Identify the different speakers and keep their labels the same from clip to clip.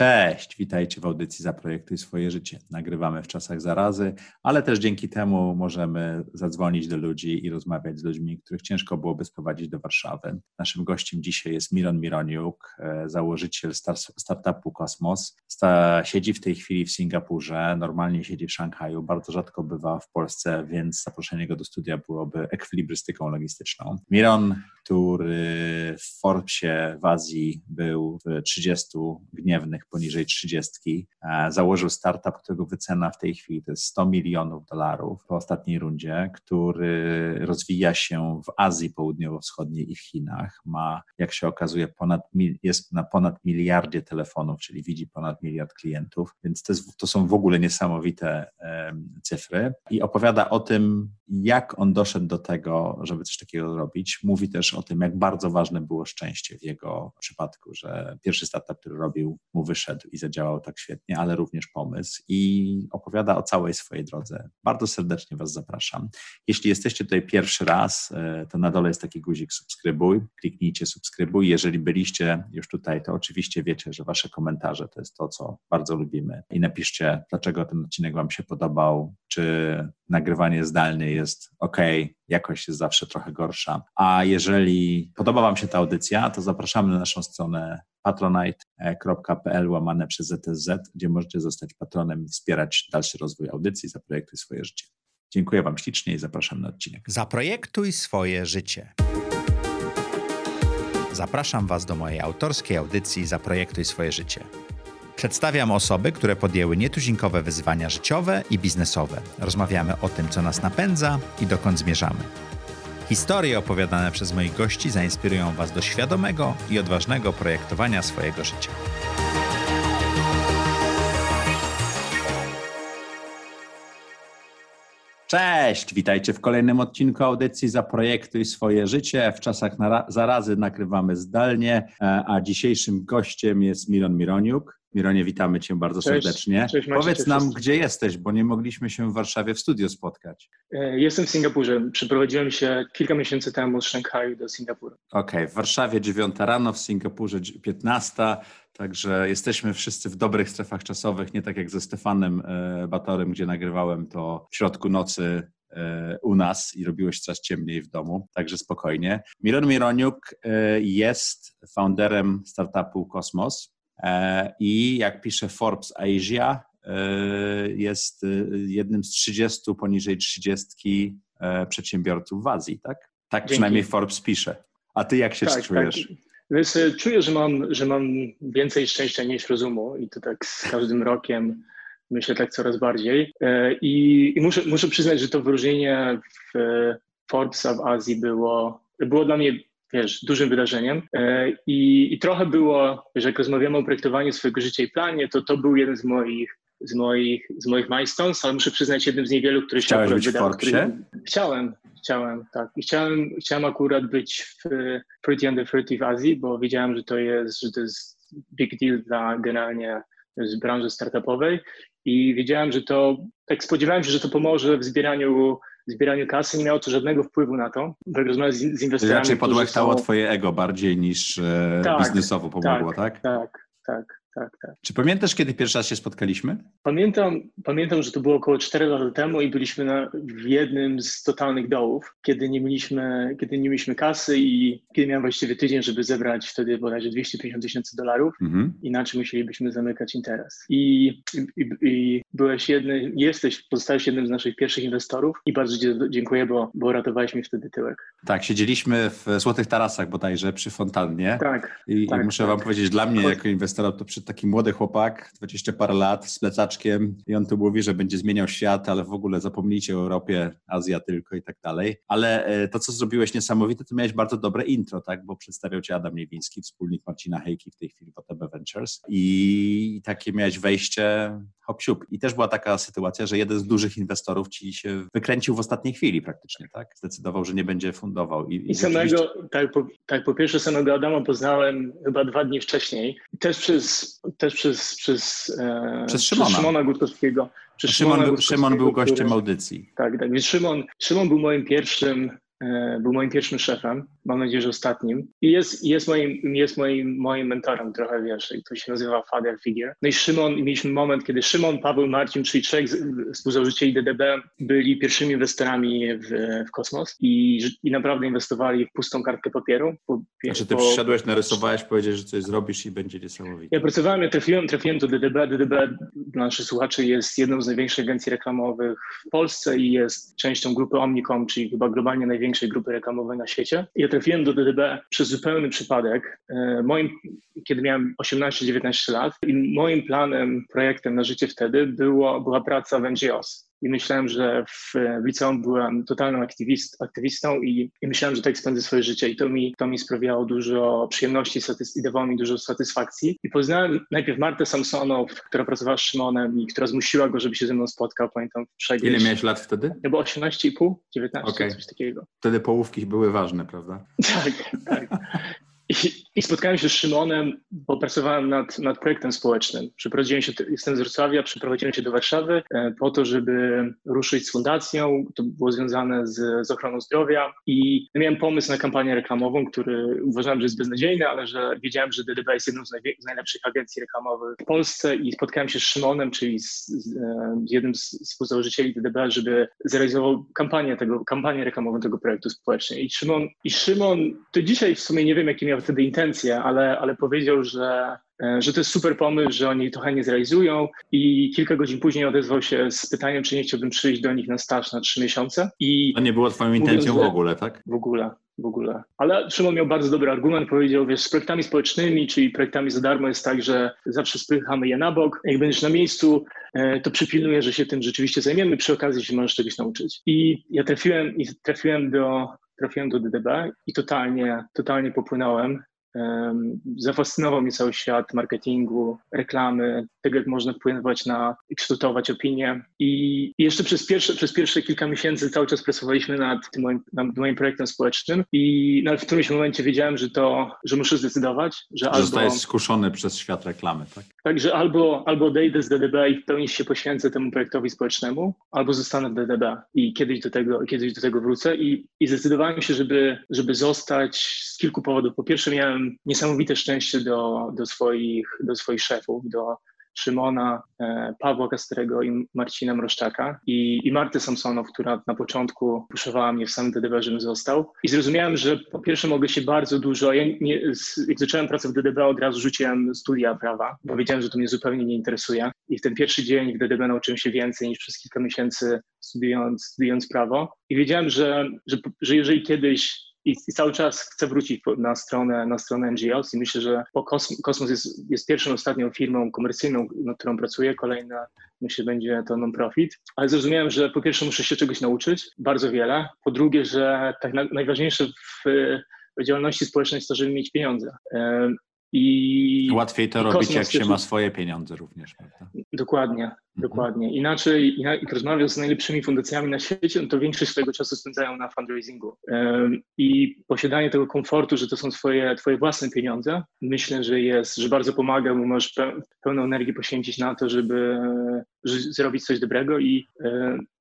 Speaker 1: Cześć, witajcie w audycji Zaprojektuj swoje życie. Nagrywamy w czasach zarazy, ale też dzięki temu możemy zadzwonić do ludzi i rozmawiać z ludźmi, których ciężko byłoby sprowadzić do Warszawy. Naszym gościem dzisiaj jest Miron Mironiuk, e, założyciel startupu Kosmos. Siedzi w tej chwili w Singapurze, normalnie siedzi w Szanghaju, bardzo rzadko bywa w Polsce, więc zaproszenie go do studia byłoby ekwilibrystyką logistyczną. Miron, który w Forbesie w Azji był w 30 gniewnych poniżej 30. E, założył startup, którego wycena w tej chwili to jest 100 milionów dolarów po ostatniej rundzie, który rozwija się w Azji Południowo-Wschodniej i w Chinach. Ma, jak się okazuje, ponad, jest na ponad miliardzie telefonów, czyli widzi ponad miliard klientów, więc to, jest, to są w ogóle niesamowite cyfry. I opowiada o tym, jak on doszedł do tego, żeby coś takiego zrobić. Mówi też o tym, jak bardzo ważne było szczęście w jego przypadku, że pierwszy startup, który robił, mu wyszedł i zadziałał tak świetnie, ale również pomysł i opowiada o całej swojej drodze. Bardzo serdecznie Was zapraszam. Jeśli jesteście tutaj pierwszy raz, e, to na dole jest taki guzik subskrybuj, kliknijcie subskrybuj. Jeżeli byliście już tutaj, to oczywiście wiecie, że Wasze komentarze to jest to, co bardzo lubimy i napiszcie, dlaczego ten odcinek Wam się podobał, czy nagrywanie zdalne jest ok, jakość jest zawsze trochę gorsza. A jeżeli podoba Wam się ta audycja, to zapraszamy na naszą stronę patronite.pl łamane przez ZTZ, gdzie możecie zostać patronem i wspierać dalszy rozwój audycji, zaprojektuj swoje życie. Dziękuję Wam ślicznie i zapraszam na odcinek.
Speaker 2: Zaprojektuj swoje życie. Zapraszam Was do mojej autorskiej audycji Zaprojektuj swoje życie. Przedstawiam osoby, które podjęły nietuzinkowe wyzwania życiowe i biznesowe. Rozmawiamy o tym, co nas napędza i dokąd zmierzamy. Historie opowiadane przez moich gości zainspirują Was do świadomego i odważnego projektowania swojego życia.
Speaker 1: Cześć, witajcie w kolejnym odcinku audycji Zaprojektuj swoje życie. W czasach zarazy nagrywamy zdalnie, e, a dzisiejszym gościem jest Miron Mironiuk. Mironie, witamy Cię bardzo cześć, serdecznie. Cześć, Macie, Powiedz nam, wszystkim. gdzie jesteś, bo nie mogliśmy się w Warszawie w studio spotkać.
Speaker 3: E, jestem w Singapurze. Przeprowadziłem się kilka miesięcy temu z Szanghaju do Singapuru.
Speaker 1: Okej, okay. w Warszawie 9 rano, w Singapurze 15, także jesteśmy wszyscy w dobrych strefach czasowych, nie tak jak ze Stefanem e, Batorem, gdzie nagrywałem to w środku nocy e, u nas i robiłeś coraz ciemniej w domu, także spokojnie. Miron Mironiuk jest founderem startupu Kosmos. E, I jak pisze Forbes Asia, e, jest e, jednym z 30 poniżej 30 przedsiębiorców w Azji, tak? Tak Dzięki. przynajmniej Forbes pisze. A ty jak się tak, czujesz? Tak.
Speaker 3: Więc czuję, że mam, że mam więcej szczęścia niż rozumu i to tak z każdym rokiem myślę tak coraz bardziej. I, i muszę, muszę przyznać, że to wyróżnienie w Forbesa w Azji było, było dla mnie wiesz, dużym wydarzeniem. E, I, I trochę było, że jak rozmawiamy o projektowaniu swojego życia i planie, to to był jeden z moich z moich, z moich milestones, ale muszę przyznać jednym z niewielu, który
Speaker 1: Chciałeś się być wydał, który...
Speaker 3: Chciałem, chciałem, tak. I chciałem, chciałem akurat być w Pretty Under 30 w Azji, bo wiedziałem, że to jest, że to jest big deal dla generalnie z branży startupowej i wiedziałem, że to, tak spodziewałem się, że to pomoże w zbieraniu zbieraniu kasy, nie miało to żadnego wpływu na to. Jak rozmawiałem z, z inwestorami.
Speaker 1: Raczej podłechtało są... twoje ego bardziej niż e, tak, biznesowo pomogło,
Speaker 3: tak? Tak, tak, tak tak, tak.
Speaker 1: Czy pamiętasz, kiedy pierwszy raz się spotkaliśmy?
Speaker 3: Pamiętam, pamiętam że to było około 4 lat temu i byliśmy na, w jednym z totalnych dołów, kiedy nie mieliśmy, kiedy nie mieliśmy kasy i kiedy miałem właściwie tydzień, żeby zebrać wtedy bodajże 250 tysięcy dolarów, mhm. inaczej musielibyśmy zamykać interes. I, i, i byłeś jedny, jesteś, pozostałeś jednym z naszych pierwszych inwestorów i bardzo dziękuję, bo, bo ratowałeś mi wtedy tyłek.
Speaker 1: Tak, siedzieliśmy w Złotych Tarasach bodajże przy fontannie.
Speaker 3: Tak.
Speaker 1: I,
Speaker 3: tak,
Speaker 1: i muszę tak. wam powiedzieć, dla mnie jako inwestora to przy przyszedł taki młody chłopak, 20 parę lat, z plecaczkiem i on tu mówi, że będzie zmieniał świat, ale w ogóle zapomnijcie o Europie, Azja tylko i tak dalej. Ale e, to, co zrobiłeś niesamowite, to miałeś bardzo dobre intro, tak? Bo przedstawiał cię Adam Niewiński, wspólnik Marcina Hejki w tej chwili w OTB Ventures i takie miałeś wejście hop siup. I też była taka sytuacja, że jeden z dużych inwestorów ci się wykręcił w ostatniej chwili praktycznie, tak? Zdecydował, że nie będzie fundował.
Speaker 3: I, i, I samego, rzeczywiście... tak po, tak po pierwsze samego Adama poznałem chyba dwa dni wcześniej. Też przez też przez, przez,
Speaker 1: e, przez Szymona,
Speaker 3: przez Szymona Gutkowskiego.
Speaker 1: Szymon, Szymon był gościem który, audycji.
Speaker 3: Tak, tak. Więc Szymon, Szymon był moim pierwszym był moim pierwszym szefem, mam nadzieję, że ostatnim. I jest, jest, moim, jest moim, moim mentorem trochę, wiesz, to się nazywa Father Figure. No i Szymon, i mieliśmy moment, kiedy Szymon, Paweł, Marcin, czyli trzech współzałożycieli DDB byli pierwszymi inwestorami w, w kosmos i, i naprawdę inwestowali w pustą kartkę papieru.
Speaker 1: Po, znaczy ty po, wszedłeś, narysowałeś, powiedziałeś, że coś zrobisz i będzie niesamowite.
Speaker 3: Ja pracowałem, ja trafiłem, trafiłem do DDB. DDB dla naszych słuchaczy jest jedną z największych agencji reklamowych w Polsce i jest częścią grupy Omnicom, czyli chyba globalnie największej grupy reklamowej na świecie. Ja trafiłem do DDB przez zupełny przypadek. E, moim, kiedy miałem 18-19 lat i moim planem, projektem na życie wtedy było, była praca w NGOs i myślałem, że w, w liceum byłem totalną aktywist, aktywistą i, i, myślałem, że tak spędzę swoje życie i to mi, to mi sprawiało dużo przyjemności i dawało mi dużo satysfakcji. I poznałem najpierw Martę Samsonow, która pracowała z Szymonem i która zmusiła go, żeby się ze mną spotkał, pamiętam w
Speaker 1: Ile miałeś lat wtedy?
Speaker 3: Ja było 18,5, 19, okay. coś takiego.
Speaker 1: Wtedy połówki były ważne, prawda?
Speaker 3: Tak, tak. I, I, spotkałem się z Szymonem, bo pracowałem nad, nad projektem społecznym. Przeprowadziłem się, jestem z Wrocławia, przeprowadziłem się do Warszawy e, po to, żeby ruszyć z fundacją. To było związane z, z ochroną zdrowia i miałem pomysł na kampanię reklamową, który uważałem, że jest beznadziejny, ale że wiedziałem, że DDB jest jedną z, z najlepszych agencji reklamowych w Polsce i spotkałem się z Szymonem, czyli z, z, e, jednym z współzałożycieli DDB, żeby zrealizował kampanię, tego, kampanię reklamową tego projektu społecznego. I Szymon, I Szymon, to dzisiaj w sumie nie wiem, jaki miał wtedy intencje, ale, ale powiedział, że, e, że to jest super pomysł, że oni to chętnie zrealizują i kilka godzin później odezwał się z pytaniem, czy nie chciałbym przyjść do nich na staż na trzy miesiące. I
Speaker 1: to nie było twoją intencją mówiąc, w ogóle, tak?
Speaker 3: W ogóle, w ogóle. Ale Szymon miał bardzo dobry argument, powiedział, wiesz, z projektami społecznymi, czyli projektami za darmo jest tak, że zawsze spychamy je na bok. Jak będziesz na miejscu, e, to przypilnuję, że się tym rzeczywiście zajmiemy, przy okazji się możesz czegoś nauczyć. I ja trafiłem, i trafiłem do trafiłem do DDB i totalnie, totalnie popłynąłem. Zafascynował mnie cały świat marketingu, reklamy, tego jak można wpływać na kształtować opinie. I jeszcze przez pierwsze, przez pierwsze kilka miesięcy cały czas pracowaliśmy nad tym moim, nad moim projektem społecznym i nawet w którymś momencie wiedziałem, że to, że muszę zdecydować, że, że
Speaker 1: albo... Zostajesz skuszony przez świat reklamy, tak?
Speaker 3: Tak, że albo, albo odejdę z DDB i w pełni się poświęcę temu projektowi społecznemu, albo zostanę w DDB i kiedyś do tego, kiedyś do tego wrócę i, i zdecydowałem się, żeby, żeby zostać z kilku powodów. Po pierwsze miałem niesamowite szczęście do, do, swoich, do swoich szefów, do Szymona, e, Pawła Kastrego i Marcina Mroszczaka i, i Marty Samsonow, która na początku puszowała mnie w samym DDB, żebym został. I zrozumiałem, że po pierwsze mogę się bardzo dużo, ja nie, jak zacząłem pracę w DDB, od razu rzuciłem studia prawa, bo wiedziałem, że to mnie zupełnie nie interesuje. I w ten pierwszy dzień w DDB nauczyłem się więcej niż przez kilka miesięcy studiując, studiując prawo. I wiedziałem, że, że, że jeżeli kiedyś i, i, cały czas chcę wrócić na stronę, na stronę NGOs i myślę, że Kosmos, Kosmos jest, jest pierwszą, ostatnią firmą komercyjną, nad którą pracuję. Kolejna, myślę, będzie to non-profit. Ale zrozumiałem, że po pierwsze muszę się czegoś nauczyć, bardzo wiele. Po drugie, że tak na, najważniejsze w, w działalności społecznej jest to, żeby mieć pieniądze.
Speaker 1: I łatwiej to robić, jak się ma swoje pieniądze również, prawda?
Speaker 3: Dokładnie, mhm. dokładnie. Inaczej, jak rozmawiam z najlepszymi fundacjami na świecie, no to większość swojego czasu spędzają na fundraisingu. I posiadanie tego komfortu, że to są twoje, twoje własne pieniądze, myślę, że jest, że bardzo pomaga, bo możesz pełną energię poświęcić na to, żeby, żeby zrobić coś dobrego i,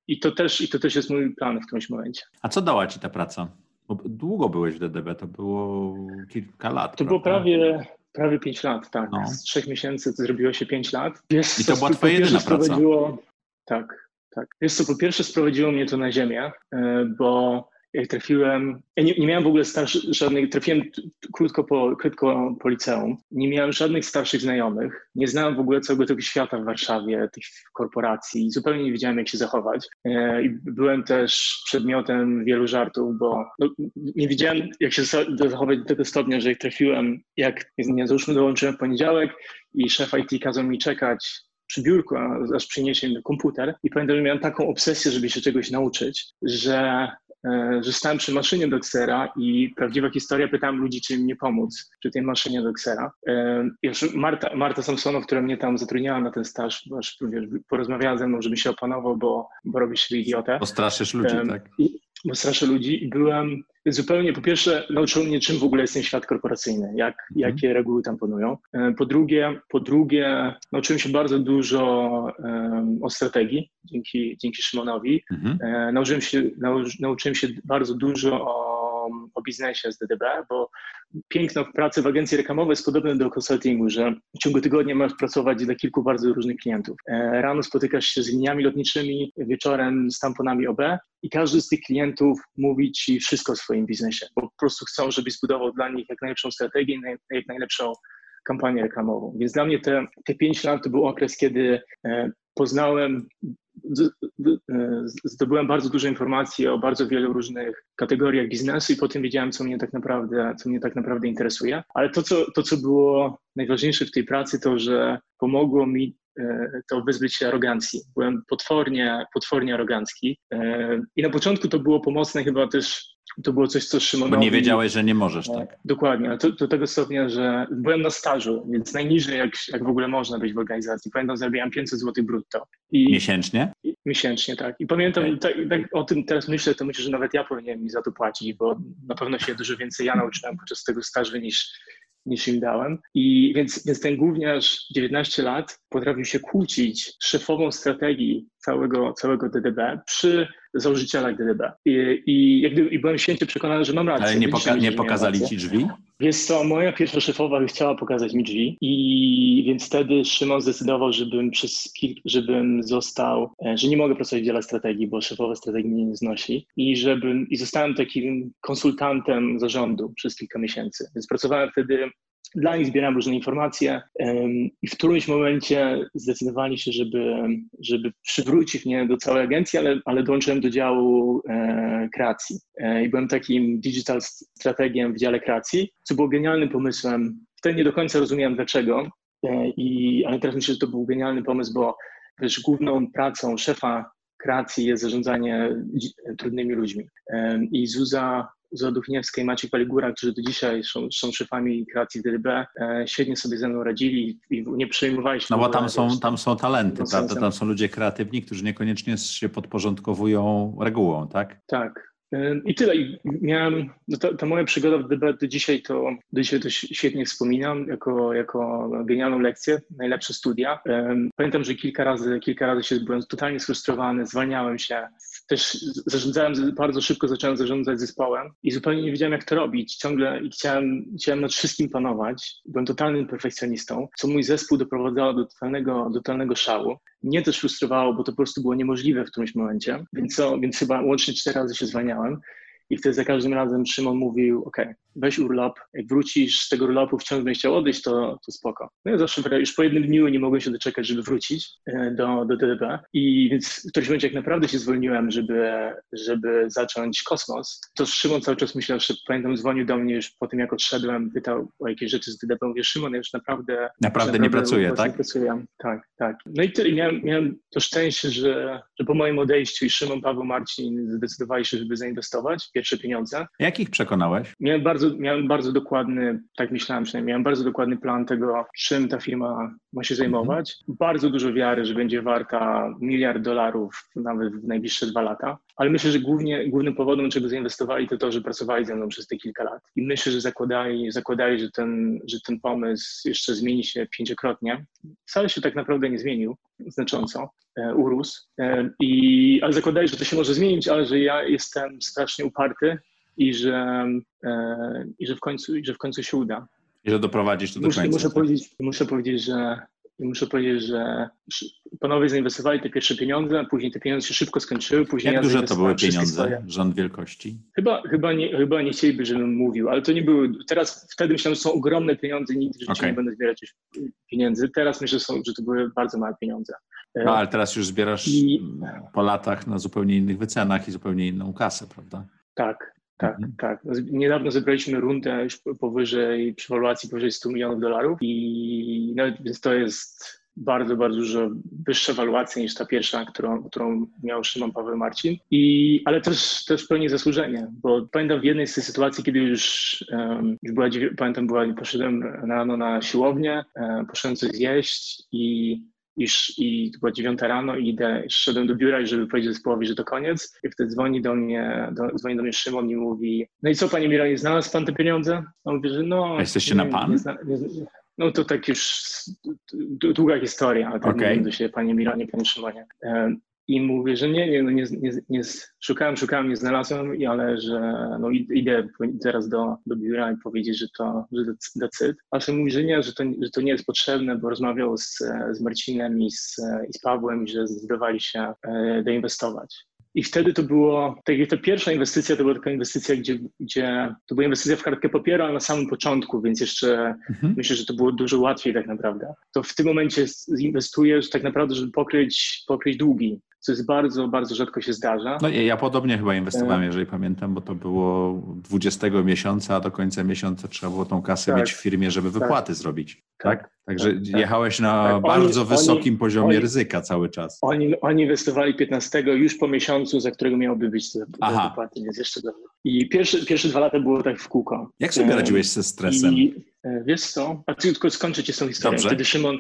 Speaker 3: i, to też, i to też jest mój plan w którymś momencie.
Speaker 1: A co dała ci ta praca? Bo długo byłeś w DDB, to było kilka lat.
Speaker 3: To prawda? było prawie, Prawie 5 lat, tak. No. Z 3 miesięcy to zrobiło się 5 lat.
Speaker 1: Wiesz, I to była twoja jedyna praca?
Speaker 3: Tak, tak. Wiesz co, po pierwsze sprowadziło mnie to na ziemię, e, bo trafiłem, ja nie, nie miałem w ogóle żadnych, trafiłem krótko po, krótko po liceum, nie miałem żadnych starszych znajomych, nie znałem w ogóle całego tego świata w Warszawie, tych korporacji, zupełnie nie wiedziałem, jak się zachować. E, I byłem też przedmiotem wielu żartów, bo no, nie wiedziałem, jak się zachować do tego stopnia, że jak trafiłem, jak nie załóżmy dołączyłem poniedziałek i szef IT kazał mi czekać przy biurku, aż przyniesie mi komputer. I pamiętam, że miałem taką obsesję, żeby się czegoś nauczyć, że że stałem przy maszynie do Xera i prawdziwa historia, pytałem ludzi, czy im nie pomóc przy tej maszynie do Xera. E, już Marta, Marta Samsonow, która mnie tam zatrudniała na ten staż, wiesz, porozmawiała ze mną, żeby się opanował, bo, bo robisz się idiotę.
Speaker 1: Postraszysz ludzi, um, tak?
Speaker 3: I, bo straszę ludzi i byłem, zupełnie, po pierwsze, nauczyło mnie, czym w ogóle jest ten świat korporacyjny, jak, mhm. jakie reguły tam panują. E, po drugie, po drugie, nauczyłem się bardzo dużo um, o strategii dzięki, dzięki Szymonowi. Mhm. E, nauczyłem, się, nau, nauczyłem się bardzo dużo o o, biznesie z DDB, bo piękno w pracy w agencji reklamowej jest podobne do konsultingu, że w ciągu tygodnia możesz pracować dla kilku bardzo różnych klientów. E, rano spotykasz się z liniami lotniczymi, wieczorem z tamponami OB i każdy z tych klientów mówi ci wszystko o swoim biznesie, bo po prostu chcą, żebyś zbudował dla nich jak najlepszą strategię, jak najlepszą kampanię reklamową. Więc dla mnie te, te pięć lat to był okres, kiedy e, poznałem zdobyłem bardzo dużo informacji o bardzo wielu różnych kategoriach biznesu i potem wiedziałem, co mnie tak naprawdę, co mnie tak naprawdę interesuje. Ale to co, to, co było najważniejsze w tej pracy, to, że pomogło mi e, to wyzbyć się arogancji. Byłem potwornie, potwornie arogancki. E, I na początku to było pomocne chyba też to było coś, co Szymonowi...
Speaker 1: Bo nie wiedziałeś, że nie możesz, tak?
Speaker 3: Dokładnie, to, do tego stopnia, że byłem na stażu, więc najniżej jak, jak w ogóle można być w organizacji. Pamiętam, zarabiałem 500 zł brutto.
Speaker 1: I, miesięcznie?
Speaker 3: I, miesięcznie, tak. I pamiętam, okay. tak, tak, o tym teraz myślę, to myślę, że nawet ja powinienem mi za to płacić, bo na pewno się dużo więcej ja nauczyłem podczas tego stażu niż, niż im dałem. I więc, więc ten gówniarz 19 lat potrafił się kłócić z szefową strategii całego, całego DDB przy założycielach DDB. I, i, jak gdyby, i byłem święcie przekonany, że mam rację.
Speaker 1: Ale nie, poka nie pokazali ci drzwi?
Speaker 3: Wiesz co, moja pierwsza szefowa chciała pokazać mi drzwi i więc wtedy Szymon zdecydował, żebym przez żebym został, e, że nie mogę pracować w dziale strategii, bo szefowa strategii mnie nie znosi i żebym, i zostałem takim konsultantem zarządu przez kilka miesięcy. Więc pracowałem wtedy dla nich zbierałem różne informacje i w którymś momencie zdecydowali się, żeby, żeby przywrócić mnie do całej agencji, ale, ale dołączyłem do działu e, kreacji. E, I byłem takim digital strategiem w dziale kreacji, co było genialnym pomysłem. Wtedy nie do końca rozumiałem dlaczego, e, i, ale teraz myślę, że to był genialny pomysł, bo wiesz, główną pracą szefa kreacji jest zarządzanie trudnymi ludźmi. I Zuza Zoduchniewska i Maciek Paligura, którzy do dzisiaj są, są szefami kreacji DDB, e, świetnie sobie ze mną radzili i nie przejmowali się.
Speaker 1: No bo tam są, tam są talenty, prawda? Tam są ludzie kreatywni, którzy niekoniecznie się podporządkowują regułą, tak?
Speaker 3: Tak. I tyle. I miałem, no ta, ta, moja przygoda w DB do dzisiaj to, do dzisiaj to świetnie wspominam jako, jako genialną lekcję, najlepsze studia. Pamiętam, że kilka razy, kilka razy się byłem totalnie sfrustrowany, zwalniałem się. Też zarządzałem, bardzo szybko zacząłem zarządzać zespołem i zupełnie nie wiedziałem, jak to robić. Ciągle chciałem, chciałem nad wszystkim panować. Byłem totalnym perfekcjonistą, co mój zespół doprowadzało do totalnego, do totalnego szału. Mnie też frustrowało, bo to po prostu było niemożliwe w którymś momencie, więc, co, więc chyba łącznie cztery razy się zwalniałem. I wtedy za każdym razem Szymon mówił, ok, weź urlop, jak wrócisz z tego urlopu, wciąż będziesz chciał odejść, to, to spoko. No ja zawsze już po jednym dniu nie mogłem się doczekać, żeby wrócić e, do, do DDB i więc w którymś momencie jak naprawdę się zwolniłem, żeby, żeby zacząć kosmos, to Szymon cały czas myślał, że pamiętam, dzwonił do mnie już po tym, jak odszedłem, pytał o jakieś rzeczy z DDB, mówię, Szymon, ja już naprawdę...
Speaker 1: Naprawdę nie pracuję, tak?
Speaker 3: Pracuję. Tak, tak. No i tyle. Miałem, miałem to szczęście, że, że po moim odejściu i Szymon, Paweł, Marcin zdecydowali się, żeby zainwestować pierwsze pieniądze.
Speaker 1: Jak ich przekonałeś?
Speaker 3: Miałem bardzo, miałem bardzo dokładny, tak myślałem przynajmniej, miałem bardzo dokładny plan tego, czym ta firma ma się zajmować. Mhm. Bardzo dużo wiary, że będzie warta miliard dolarów nawet w najbliższe dwa lata. Ale myślę, że głównie, głównym powodem, czego zainwestowali, to to, że pracowali ze mną przez te kilka lat. I myślę, że zakładali, zakładali że, ten, że ten pomysł jeszcze zmieni się pięciokrotnie. Wcale się tak naprawdę nie zmienił znacząco, e, urósł. E, I, ale zakładali, że to się może zmienić, ale że ja jestem strasznie uparty i że, e, i że, w, końcu, i że w końcu się uda.
Speaker 1: I że doprowadzisz to do
Speaker 3: muszę,
Speaker 1: końca.
Speaker 3: Muszę, tak? powiedzieć, muszę powiedzieć, że muszę powiedzieć, że panowie zainwestowali te pierwsze pieniądze, a później te pieniądze się szybko skończyły. Później
Speaker 1: Jak ja duże to były pieniądze, rząd wielkości?
Speaker 3: Chyba, chyba, nie, chyba nie chcieliby, żebym mówił, ale to nie były, teraz wtedy myślałem, że są ogromne pieniądze, nigdy w życiu okay. nie będę zbierać już pieniędzy. Teraz myślę, że, są, że to były bardzo małe pieniądze.
Speaker 1: No ale teraz już zbierasz I... po latach na zupełnie innych wycenach i zupełnie inną kasę, prawda?
Speaker 3: Tak, tak, mhm. tak. Niedawno zebraliśmy rundę już powyżej, przy ewaluacji powyżej 100 milionów dolarów i no, więc to jest bardzo, bardzo dużo wyższa ewaluacja niż ta pierwsza, którą, którą miał Szymon Paweł Marcin. I, ale też, też pełni zasłużenie, bo pamiętam w jednej z tych sytuacji, kiedy już, um, już była, pamiętam, była, poszedłem rano na siłownię, um, poszedłem coś zjeść i i, i to była dziewiąta rano i idę, szedłem do biura, żeby powiedzieć zespołowi, że to koniec. I wtedy dzwoni do mnie, do, dzwoni do mnie Szymon i mówi, no i co panie Mironie, znalazł pan te pieniądze? A on mówi, że no...
Speaker 1: A jesteście nie, na pan? Nie, nie,
Speaker 3: no to tak już długa historia, ale tak okay. do siebie, panie Mironie, panie Szymonie. I mówię, że nie, nie, no nie, nie, nie, szukałem, szukałem, nie znalazłem, ale że no idę teraz do, do biura i powiedzieć, że to że decyd. A Szym mówi, że nie, że to, że to nie jest potrzebne, bo rozmawiał z, z Marcinem i z, i z Pawłem, że zdecydowali się e, doinwestować. I wtedy to było, tak jak ta pierwsza inwestycja, to była taka inwestycja, gdzie, gdzie to była inwestycja w kartkę papieru, ale na samym początku, więc jeszcze mhm. myślę, że to było dużo łatwiej tak naprawdę. To w tym momencie inwestujesz tak naprawdę, żeby pokryć, pokryć długi co jest bardzo, bardzo rzadko się zdarza.
Speaker 1: No ja podobnie chyba inwestowałem, e, jeżeli pamiętam, bo to było 20 miesiąca, a do końca miesiąca trzeba było tą kasę tak, mieć w firmie, żeby tak. wypłaty tak, zrobić. Tak? Także tak, tak. jechałeś na tak, bardzo oni, wysokim oni, poziomie oni, ryzyka cały czas.
Speaker 3: Oni, oni inwestowali 15 już po miesiącu, za którego miałoby być te, te wypłaty, więc jeszcze do... I pierwsze, pierwsze dwa lata było tak w kółko.
Speaker 1: Jak sobie radziłeś ze stresem? I,
Speaker 3: e, wiesz co, a tylko skończę ci tą historią. Dobrze. Kiedy Szymon,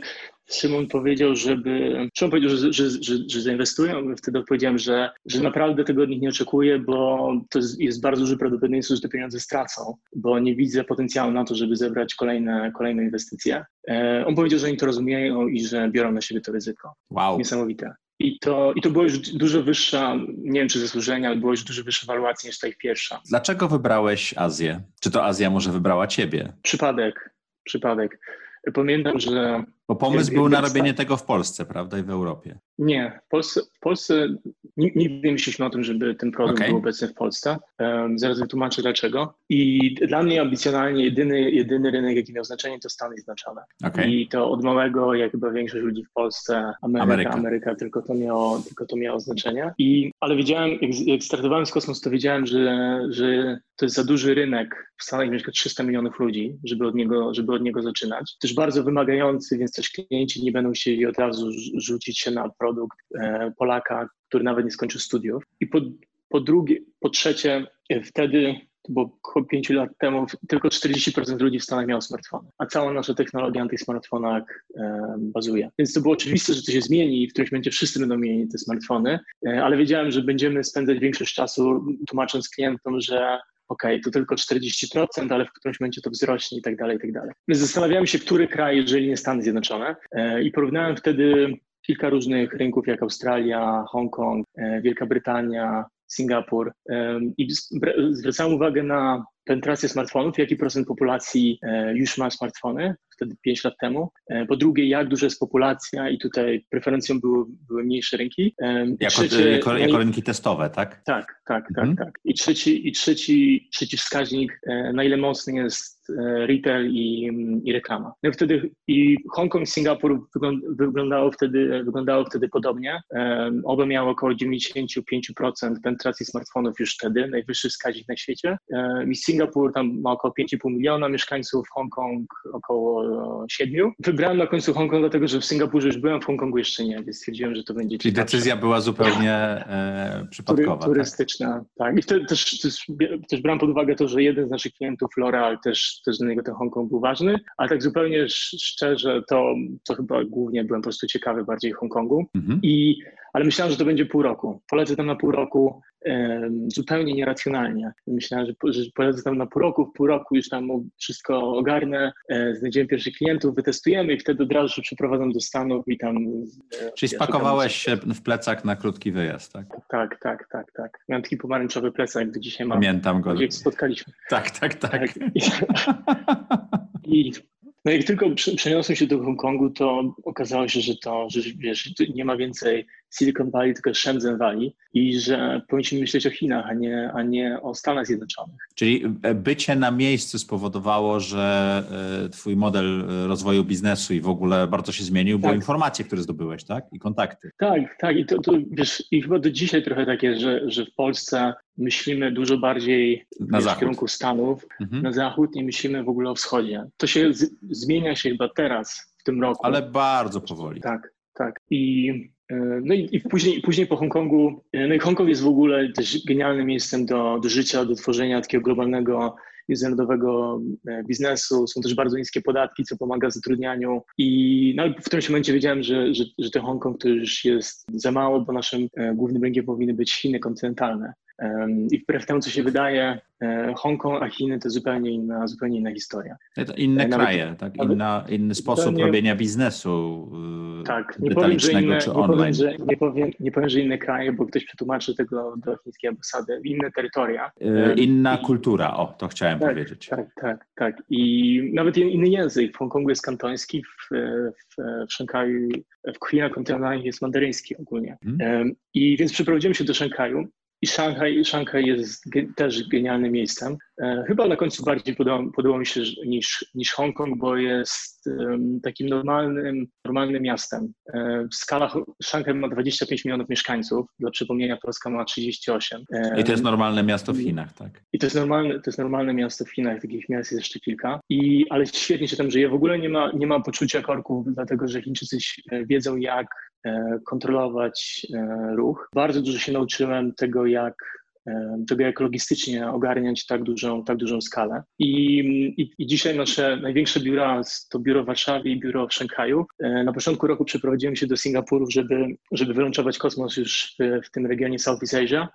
Speaker 3: Szymon powiedział, żeby. Szymon powiedział, że, że, że, że zainwestują. Wtedy odpowiedziałem, że, że naprawdę tego od nich nie oczekuję, bo to jest, bardzo duże prawdopodobieństwo, że te pieniądze stracą, bo nie widzę potencjału na to, żeby zebrać kolejne, kolejne inwestycje. E, on powiedział, że oni to rozumieją i że biorą na siebie to ryzyko.
Speaker 1: Wow.
Speaker 3: Niesamowite. I to, I to było już dużo wyższa, nie wiem czy zasłużenie, ale było już dużo wyższa waluacja niż ta ich pierwsza.
Speaker 1: Dlaczego wybrałeś Azję? Czy to Azja może wybrała ciebie?
Speaker 3: Przypadek, przypadek. Pamiętam, że.
Speaker 1: Bo pomysł był na robienie tego w Polsce, prawda, i w Europie.
Speaker 3: Nie, w Polsce, w Polsce nigdy nie myśleliśmy o tym, żeby ten produkt okay. był obecny w Polsce. Um, zaraz wytłumaczę dlaczego. I dla mnie ambicjonalnie jedyny, jedyny rynek, jaki miał znaczenie, to Stany Zjednoczone. Okay. I to od małego, jak chyba większość ludzi w Polsce, Ameryka, Ameryka, Ameryka tylko, to miało, tylko to miało znaczenie. I, ale wiedziałem, jak, jak startowałem z kosmos, to wiedziałem, że, że to jest za duży rynek. W Stanach mieszka 300 milionów ludzi, żeby od, niego, żeby od niego zaczynać. Też bardzo wymagający, więc też klienci nie będą chcieli od razu rzucić się na produkt e, Polaka, który nawet nie skończył studiów. I po, po drugie, po trzecie, e, wtedy było około 5 lat temu, tylko 40% ludzi w Stanach miało smartfony, a cała nasza technologia na tych smartfonach e, bazuje. Więc to było oczywiste, że to się zmieni i w którymś momencie wszyscy będą mieli te smartfony, ale wiedziałem, że będziemy spędzać większość czasu tłumacząc klientom, że ok, to tylko 40%, ale w którymś momencie to wzrośnie i tak dalej, i tak dalej. Zastanawiałem się, który kraj, jeżeli nie Stany Zjednoczone e, i porównałem wtedy kilka różnych rynków, jak Australia, Hongkong, e, Wielka Brytania, Singapur i zwracałem uwagę na penetrację smartfonów, jaki procent populacji e, już ma smartfony, wtedy 5 lat temu. E, po drugie, jak duża jest populacja i tutaj preferencją były, były mniejsze rynki.
Speaker 1: Jako, trzecie, jako, jako rynki testowe, tak?
Speaker 3: Tak, tak, tak, mhm. tak. I trzeci, i trzeci, trzeci wskaźnik, na ile mocny jest E, retail i, i reklama. No i wtedy i Hongkong i Singapur wyglądało wtedy, wyglądało wtedy podobnie. Um, oba miały około 95% penetracji smartfonów już wtedy, najwyższy wskaźnik na świecie. Um, I Singapur tam ma około 5,5 miliona mieszkańców, Hongkong około 7. Wybrałem na końcu Hongkong dlatego, że w Singapurze już byłem, w Hongkongu jeszcze nie, więc stwierdziłem, że to będzie
Speaker 1: Czyli ciekawsze. decyzja była zupełnie e, przypadkowa.
Speaker 3: Tak? turystyczna, tak. tak. I wtedy też, też, też brałem pod uwagę to, że jeden z naszych klientów, L'Oreal, też też, dla niego ten Hongkong był ważny, ale tak zupełnie szczerze, to, to chyba głównie byłem po prostu ciekawy bardziej Hongkongu. Mhm. I, ale myślałem, że to będzie pół roku. Polecę tam na pół roku zupełnie nieracjonalnie. Myślałem, że, że polecę tam na pół roku, w pół roku już tam wszystko ogarnę, e, znajdziemy pierwszych klientów, wytestujemy i wtedy od razu się przeprowadzam do Stanów i tam...
Speaker 1: E, Czyli spakowałeś się w plecak na krótki wyjazd, tak?
Speaker 3: Tak, tak, tak, tak. Miałem taki pomarańczowy plecak, do dzisiaj mam.
Speaker 1: Pamiętam go.
Speaker 3: Jak spotkaliśmy.
Speaker 1: Tak, tak, tak. tak.
Speaker 3: I no jak tylko przeniosłem się do Hongkongu, to okazało się, że to, że wiesz, nie ma więcej Silicon Valley, tylko Shenzhen Valley i że powinniśmy myśleć o Chinach, a nie, a nie o Stanach Zjednoczonych.
Speaker 1: Czyli e, bycie na miejscu spowodowało, że e, twój model e, rozwoju biznesu i w ogóle bardzo się zmienił, tak. bo informacje, które zdobyłeś, tak? I kontakty.
Speaker 3: Tak, tak. I to, to wiesz, i chyba do dzisiaj trochę tak jest, że, że w Polsce myślimy dużo bardziej na wiesz, w kierunku Stanów, mhm. na zachód, nie myślimy w ogóle o wschodzie. To się z, zmienia się chyba teraz, w tym roku.
Speaker 1: Ale bardzo powoli.
Speaker 3: Tak, tak. I no i, i, później, później po Hongkongu, e, no i Hongkong jest w ogóle też genialnym miejscem do, do życia, do tworzenia takiego globalnego międzynarodowego e, biznesu, są też bardzo niskie podatki, co pomaga zatrudnianiu i no, w którymś momencie wiedziałem, że, że, że ten Hongkong to już jest za mało, bo naszym e, głównym rynkiem powinny być Chiny kontynentalne. I wbrew temu, co się wydaje, e, Hongkong a Chiny to zupełnie inna, zupełnie inna historia.
Speaker 1: To inne nawet, kraje, tak? Inna, inny sposób robienia biznesu.
Speaker 3: Tak, nie powiem, że inne, nie powiem, że, nie, powiem, nie powiem, że inne kraje, bo ktoś przetłumaczy tego do chińskiej ambasady. Inne terytoria.
Speaker 1: Inna I, kultura, o, to chciałem
Speaker 3: tak,
Speaker 1: powiedzieć.
Speaker 3: Tak, tak, tak. I nawet inny język. W Hongkongu jest kantoński, w, w, w Szanghaju, w Chinach kontynentalnych jest mandaryński ogólnie. Hmm. I więc przeprowadziłem się do Szanghaju i Szanghaj, Szanghaj jest ge, też genialnym miejscem. E, chyba na końcu bardziej podoba, podoba mi się niż, niż Hongkong, bo jest um, takim normalnym, normalnym miastem. E, skala Szanghaj ma 25 milionów mieszkańców. Dla przypomnienia Polska ma 38.
Speaker 1: E, I to jest normalne miasto w Chinach, tak?
Speaker 3: I to jest normalne, to jest normalne miasto w Chinach. Takich miast jest jeszcze kilka. I, ale świetnie się tam żyje. W ogóle nie ma, nie ma poczucia korków, dlatego że Chińczycy wiedzą, jak kontrolować e, ruch. Bardzo dużo się nauczyłem tego, jak e, tego, jak logistycznie ogarniać tak dużą, tak dużą skalę. I, i, I, dzisiaj nasze największe biura to biuro w Warszawie i biuro w Szanghaju. Na początku roku przeprowadziłem się do Singapuru, żeby, żeby wylączować kosmos już w, w tym regionie Southeast Asia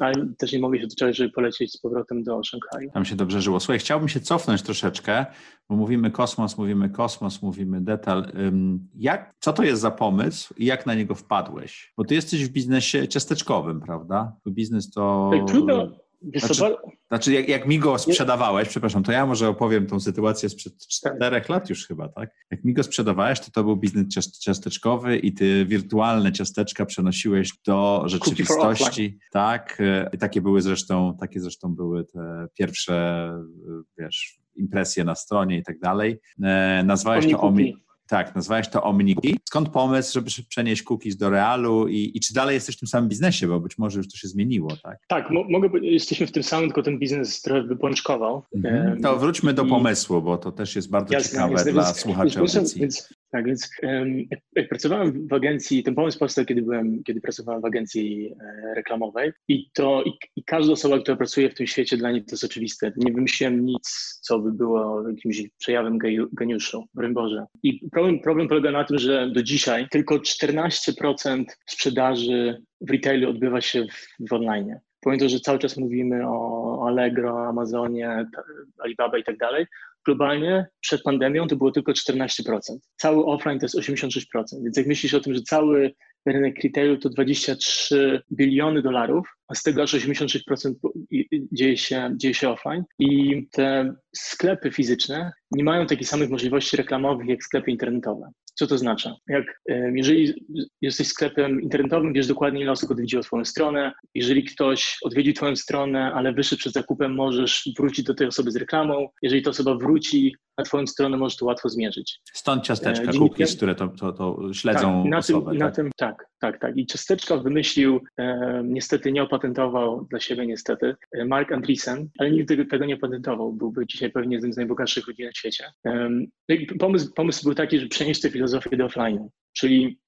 Speaker 3: ale też nie mogę się doczekać, żeby polecieć z powrotem do Szanghaju.
Speaker 1: Tam się dobrze żyło. Słuchaj, chciałbym się cofnąć troszeczkę, bo mówimy kosmos, mówimy kosmos, mówimy detal. Jak, co to jest za pomysł i jak na niego wpadłeś? Bo ty jesteś w biznesie ciasteczkowym, prawda? Biznes to...
Speaker 3: Trudno,
Speaker 1: znaczy, znaczy jak, jak mi go sprzedawałeś, przepraszam, to ja może opowiem tą sytuację sprzed czterech lat już chyba, tak? Jak mi go sprzedawałeś, to to był biznes ciasteczkowy i ty wirtualne ciasteczka przenosiłeś do rzeczywistości, tak? I takie były zresztą, takie zresztą były te pierwsze, wiesz, impresje na stronie i tak dalej. E, nazwałeś to Omi... Tak, nazwałeś to Omniki. Skąd pomysł, żeby przenieść cookies do realu i, i, czy dalej jesteś w tym samym biznesie, bo być może już to się zmieniło, tak?
Speaker 3: Tak, mogę, jesteśmy w tym samym, tylko ten biznes trochę wypączkował.
Speaker 1: Mhm. To wróćmy do pomysłu, bo to też jest bardzo jasne, ciekawe jasne, dla więc, słuchaczy więc, audycji. Więc,
Speaker 3: tak, więc jak, pracowałem w agencji, ten pomysł powstał, kiedy byłem, kiedy pracowałem w agencji e, reklamowej i to i, i, każda osoba, która pracuje w tym świecie, dla niej to jest oczywiste. Nie wymyśliłem nic, co by było jakimś przejawem geniuszu, broń Boże. I problem, problem polega na tym, że do dzisiaj tylko 14% sprzedaży w retailu odbywa się w, w online. Pomimo, że cały czas mówimy o Allegro, Amazonie, Alibaba i tak dalej, globalnie przed pandemią to było tylko 14%. Cały offline to jest 86%. Więc jak myślisz o tym, że cały rynek retailu to 23 biliony dolarów, a z tego aż 86% dzieje się, dzieje się offline. I te sklepy fizyczne nie mają takich samych możliwości reklamowych jak sklepy internetowe. Co to znaczy? Jak, jeżeli jesteś sklepem internetowym, wiesz dokładnie, ile osób odwiedziło Twoją stronę. Jeżeli ktoś odwiedził Twoją stronę, ale wyszedł przed zakupem, możesz wrócić do tej osoby z reklamą. Jeżeli ta osoba wróci na Twoją stronę, możesz to łatwo zmierzyć.
Speaker 1: Stąd ciasteczka, cookies, które to, to, to śledzą
Speaker 3: tak, na
Speaker 1: osobę.
Speaker 3: Tym, tak? Na tym, tak, tak, tak. I ciasteczka wymyślił, e, niestety nie opatentował dla siebie niestety, e, Mark Andreessen, ale nigdy tego, nie opatentował. Byłby dzisiaj pewnie jednym z najbogatszych ludzi na świecie. E, pomysł, pomysł był taki, że przenieść tę filozofię do offline. Czyli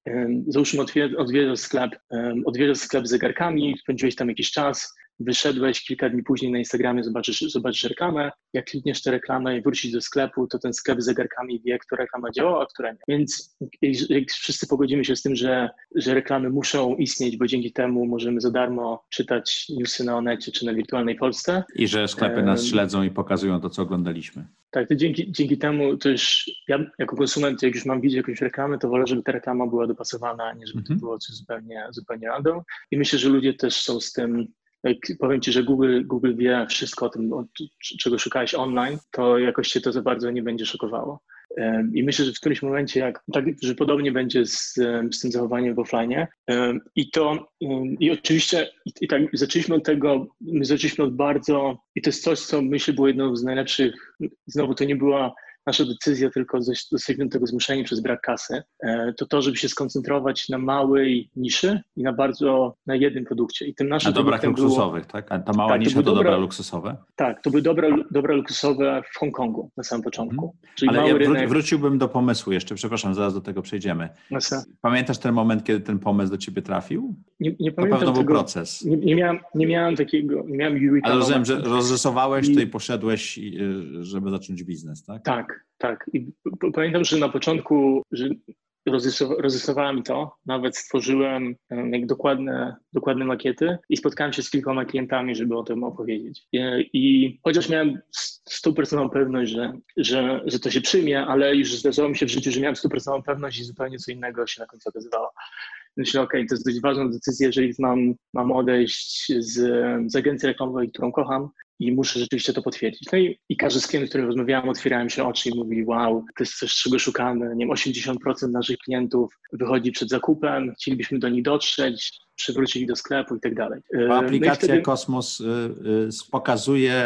Speaker 3: załóżmy odwiedzasz sklep, odwiedzasz sklep z zegarkami, spędziłeś tam jakiś czas, wyszedłeś kilka dni później na Instagramie, zobaczysz, zobaczysz reklamę, jak klikniesz tę reklamę i wrócisz do sklepu, to ten sklep z zegarkami wie, która reklama działa, a która nie. Więc jak wszyscy pogodzimy się z tym, że, że reklamy muszą istnieć, bo dzięki temu możemy za darmo czytać newsy na Onecie czy na wirtualnej Polsce.
Speaker 1: I że sklepy nas śledzą i pokazują to, co oglądaliśmy.
Speaker 3: Tak, to dzięki, dzięki temu też ja jako konsument, jak już mam widzieć jakąś reklamę, to wolę, żeby ta reklama była dopasowana, a nie żeby to mhm. było coś zupełnie, zupełnie random. I myślę, że ludzie też są z tym powiem Ci, że Google, Google wie wszystko o tym, o, czego szukałeś online, to jakoś Cię to za bardzo nie będzie szokowało. I myślę, że w którymś momencie, jak, tak, że podobnie będzie z, z tym zachowaniem w offline. I to, i oczywiście, i tak zaczęliśmy od tego, my zaczęliśmy od bardzo, i to jest coś, co myślę było jedną z najlepszych, znowu to nie była nasza decyzja, tylko jesteśmy do tego zmuszeni przez brak kasy, e, to to, żeby się skoncentrować na małej niszy i na bardzo, na jednym produkcie. I
Speaker 1: tym naszym na dobrach luksusowych, było, tak? A ta mała tak, nisza to, dobra, dobra luksusowe?
Speaker 3: Tak, to były dobra, dobra luksusowe w Hongkongu na samym początku.
Speaker 1: Hmm. Ale ja rynek... wróciłbym do pomysłu jeszcze, przepraszam, zaraz do tego przejdziemy. Pamiętasz ten moment, kiedy ten pomysł do ciebie trafił?
Speaker 3: Nie, nie pamiętam
Speaker 1: to pewno był proces.
Speaker 3: Nie, nie, miałem, nie miałem takiego, nie miałem
Speaker 1: Ale rozumiem, że rozrysowałeś i... to i poszedłeś, y, żeby zacząć biznes, tak?
Speaker 3: Tak, tak. I pamiętam, że na początku że rozrysowałem to, nawet stworzyłem jak dokładne, dokładne makiety i spotkałem się z kilkoma klientami, żeby o tym opowiedzieć. I, i chociaż miałem stuprocentową pewność, że, że, że to się przyjmie, ale już zdarzało mi się w życiu, że miałem stuprocentową pewność i zupełnie co innego się na końcu okazywało. Myślę, ok, to jest dość ważna decyzja, jeżeli mam, mam odejść z, z agencji reklamowej, którą kocham, i muszę rzeczywiście to potwierdzić. No i, i każdy z klientów, z którym rozmawiałem, otwierałem się oczy i mówili, wow, to jest coś, czego szukamy. Nie wiem, 80% naszych klientów wychodzi przed zakupem, chcielibyśmy do nich dotrzeć, przywrócili do sklepu i tak dalej.
Speaker 1: No aplikacja no wtedy... Kosmos y, y, pokazuje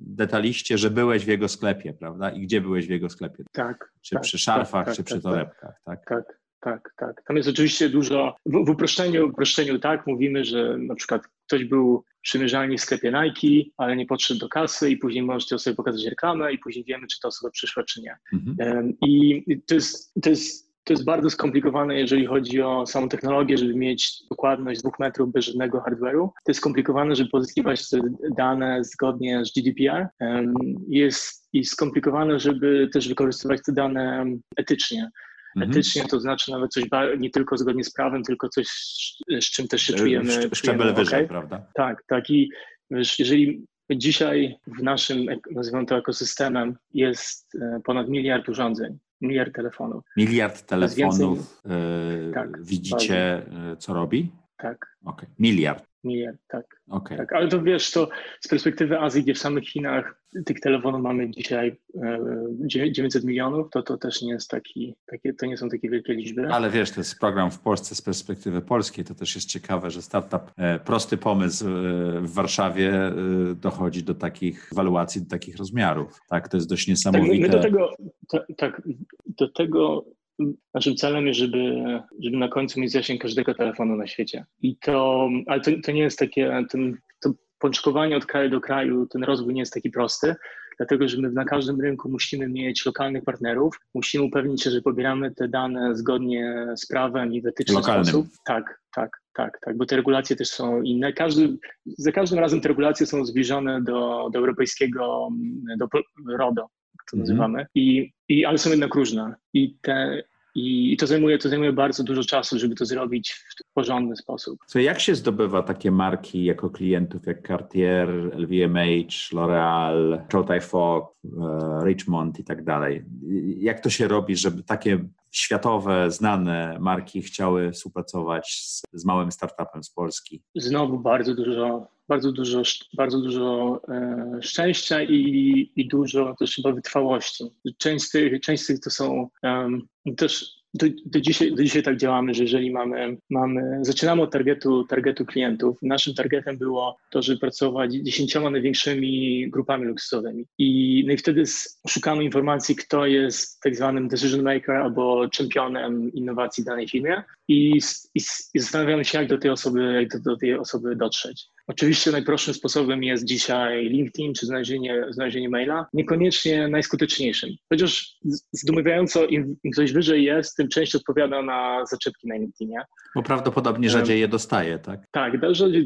Speaker 1: detaliście, że byłeś w jego sklepie, prawda? I gdzie byłeś w jego sklepie?
Speaker 3: Tak.
Speaker 1: Czy
Speaker 3: tak,
Speaker 1: przy szarfach, tak, czy tak, przy tak, torebkach,
Speaker 3: tak? Tak, tak, tak. Tam jest oczywiście dużo, w, w uproszczeniu, uproszczeniu tak, mówimy, że na przykład ktoś był przymierzalni w sklepie Nike, ale nie podszedł do kasy i później możecie sobie pokazać reklamę i później wiemy, czy ta osoba przyszła, czy nie. Mhm. I to jest, to jest to jest bardzo skomplikowane, jeżeli chodzi o samą technologię, żeby mieć dokładność dwóch metrów bez żadnego hardware'u. To jest skomplikowane, żeby pozyskiwać te dane zgodnie z GDPR. Jest i skomplikowane, żeby też wykorzystywać te dane etycznie. Mhm. Etycznie to znaczy nawet coś nie tylko zgodnie z prawem, tylko coś, z czym też się czujemy.
Speaker 1: Szczebel wyżej, okay? prawda?
Speaker 3: Tak, tak. I wiesz, jeżeli dzisiaj w naszym, nazywam to ekosystemem, jest e, ponad miliard urządzeń, miliard telefonów.
Speaker 1: Miliard telefonów yy, tak, widzicie, bardzo. co robi?
Speaker 3: Tak.
Speaker 1: Okay. Miliard.
Speaker 3: Miliard, tak. Okay. tak. Ale to wiesz, to z perspektywy Azji, gdzie w samych Chinach tych telefonów mamy dzisiaj 900 e, milionów, to to też nie jest taki, takie, to nie są takie wielkie liczby.
Speaker 1: Ale wiesz, to jest program w Polsce z perspektywy polskiej, to też jest ciekawe, że startup, e, prosty pomysł e, w Warszawie dochodzi do takich waluacji, do takich rozmiarów. Tak, to jest dość niesamowite. Tak,
Speaker 3: my do tego, tak, do tego Naszym celem jest, żeby, żeby na końcu mieć zasięg każdego telefonu na świecie. I to, ale to, to nie jest takie, ten, to pączkowanie od kraju do kraju, ten rozwój nie jest taki prosty, dlatego że my na każdym rynku musimy mieć lokalnych partnerów, musimy upewnić się, że pobieramy te dane zgodnie z prawem i w etyczny Lokalnym. sposób. Tak, tak, tak, tak, bo te regulacje też są inne. Każdy, za każdym razem te regulacje są zbliżone do, do europejskiego, do RODO, to mm -hmm. nazywamy, I, i, ale są jednak różne. I te i to zajmuje, to zajmuje bardzo dużo czasu, żeby to zrobić porządny sposób.
Speaker 1: Co, jak się zdobywa takie marki jako klientów jak Cartier, LVMH, L'Oreal, Chow Tai Fook, e, Richmond i tak dalej? Jak to się robi, żeby takie światowe, znane marki chciały współpracować z, z małym startupem z Polski?
Speaker 3: Znowu bardzo dużo, bardzo dużo, bardzo dużo e, szczęścia i, i dużo też chyba wytrwałości. Część z tych, część z tych to są um, też do, do, dzisiaj, do dzisiaj tak działamy, że jeżeli mamy, mamy zaczynamy od targetu, targetu klientów. Naszym targetem było to, żeby pracować dziesięcioma największymi grupami luksusowymi. I, no i wtedy szukamy informacji, kto jest tak zwanym decision maker albo czempionem innowacji danej firmie i, i, i zastanawiamy się, jak do tej osoby, jak do, do tej osoby dotrzeć. Oczywiście najprostszym sposobem jest dzisiaj LinkedIn czy znalezienie, znalezienie maila, niekoniecznie najskuteczniejszym. Chociaż zdumiewająco im, im ktoś wyżej jest, tym częściej odpowiada na zaczepki na LinkedInie.
Speaker 1: Bo prawdopodobnie rzadziej je dostaje, tak?
Speaker 3: Tak, rzadziej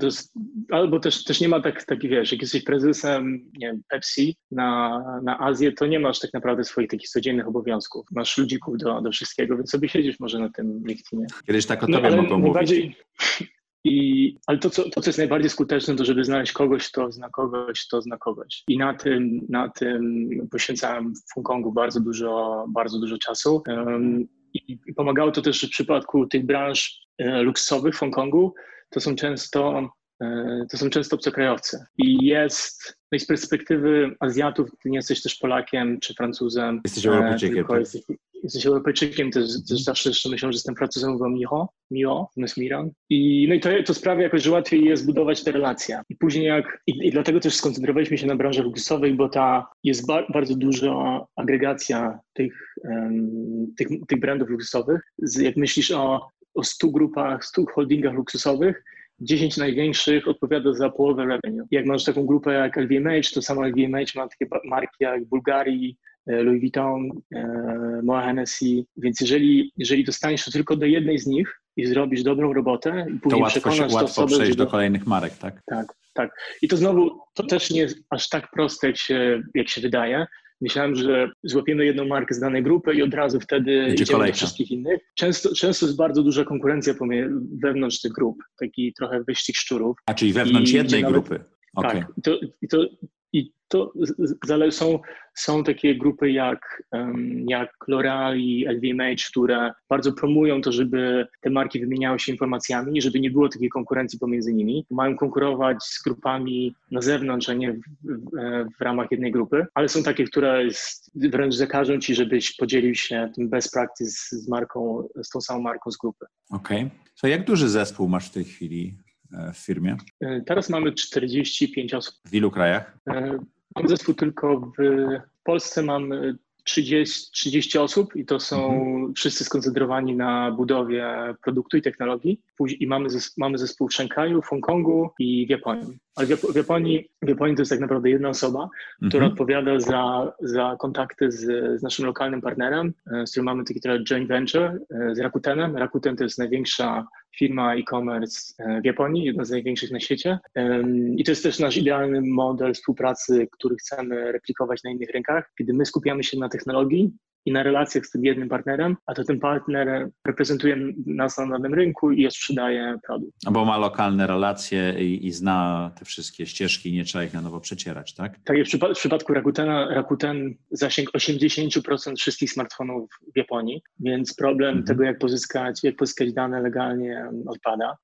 Speaker 3: albo też, też nie ma tak, taki, wiesz, jak jesteś prezesem, nie wiem, Pepsi na, na Azję, to nie masz tak naprawdę swoich takich codziennych obowiązków. Masz ludzików do, do wszystkiego, więc sobie siedzisz może na tym LinkedInie.
Speaker 1: Kiedyś tak o no, tobie no, mogą mówić.
Speaker 3: I, ale to co, to, co jest najbardziej skuteczne, to żeby znaleźć kogoś, kto zna kogoś, kto zna kogoś. I na tym, na tym poświęcałem w Hongkongu bardzo dużo, bardzo dużo czasu. Um, i, I pomagało to też w przypadku tych branż e, luksusowych w Hongkongu. To są często e, to są często obcokrajowcy. I jest, no i z perspektywy Azjatów, ty nie jesteś też Polakiem czy Francuzem.
Speaker 1: Jesteś Europejczykiem.
Speaker 3: E, jesteś, Europejczykiem, też, też zawsze jeszcze myślą, że jestem Francuzem, mówią Micho, Mio, zamiast Miran. I, no i to, to sprawia jakoś, że łatwiej jest budować te relacje. I później jak, i, i dlatego też skoncentrowaliśmy się na branży luksusowej, bo ta jest ba, bardzo duża agregacja tych, um, tych, tych brandów luksusowych. Jak myślisz o, o 100 grupach, 100 holdingach luksusowych, 10 największych odpowiada za połowę revenue. Jak masz taką grupę jak LVMH, to samo LVMH ma takie marki jak Bulgari, Louis Vuitton, e, Moa Hennessy, więc jeżeli, jeżeli dostaniesz to tylko do jednej z nich i zrobisz dobrą robotę i później
Speaker 1: to łatwo, przekonasz się, łatwo przejść do kolejnych marek, tak?
Speaker 3: Tak, tak. I to znowu, to też nie jest aż tak proste, jak się, jak się wydaje, Myślałem, że złapiemy jedną markę z danej grupy i od razu wtedy Idzie idziemy do wszystkich innych. Często, często jest bardzo duża konkurencja wewnątrz tych grup, taki trochę wyścig szczurów.
Speaker 1: A czyli wewnątrz I jednej nawet, grupy.
Speaker 3: Okay. Tak, i to, i to, i to są, są takie grupy jak, jak L'Oreal i LVMH, które bardzo promują to, żeby te marki wymieniały się informacjami, żeby nie było takiej konkurencji pomiędzy nimi. Mają konkurować z grupami na zewnątrz, a nie w, w, w ramach jednej grupy, ale są takie, które wręcz zakażą ci, żebyś podzielił się tym best practice z marką, z tą samą marką z grupy.
Speaker 1: Okej. Okay. To jak duży zespół masz w tej chwili w firmie?
Speaker 3: E, teraz mamy 45 osób.
Speaker 1: W ilu krajach?
Speaker 3: E, Mam zespół tylko w Polsce, mam 30, 30 osób i to są mhm. wszyscy skoncentrowani na budowie produktu i technologii. I mamy, zes, mamy zespół w Szanghaju, w Hongkongu i w Japonii. Ale w, Japonii, w Japonii to jest tak naprawdę jedna osoba, mhm. która odpowiada za, za kontakty z, z naszym lokalnym partnerem, e, z którym mamy taki trochę joint venture, e, z Rakutenem. Rakuten to jest największa firma e-commerce e, w Japonii, jedna z największych na świecie. I to jest też nasz idealny model współpracy, który chcemy replikować na innych rynkach, kiedy my skupiamy się na technologii i na relacjach z tym jednym partnerem, a to ten partner reprezentuje nas na danym rynku i sprzedaje produkt.
Speaker 1: Bo ma lokalne relacje i, i, zna te wszystkie ścieżki i nie trzeba ich na nowo przecierać, tak?
Speaker 3: Tak, w, przypad w przypadku Rakutena, Rakuten zasięg 80% wszystkich smartfonów w Japonii, więc problem mhm. tego, jak pozyskać, jak pozyskać dane legalnie odpada.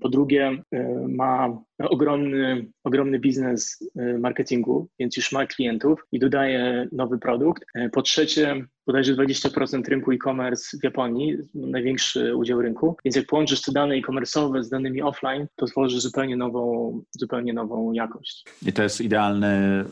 Speaker 3: Po drugie, ma ogromny, ogromny biznes marketingu, więc już ma klientów i dodaje nowy produkt. Po trzecie, bodajże 20% rynku e-commerce w Japonii, największy udział rynku. Więc jak połączysz te dane e-commerce'owe z danymi offline, to tworzysz zupełnie nową, zupełnie nową jakość.
Speaker 1: I to jest idealny,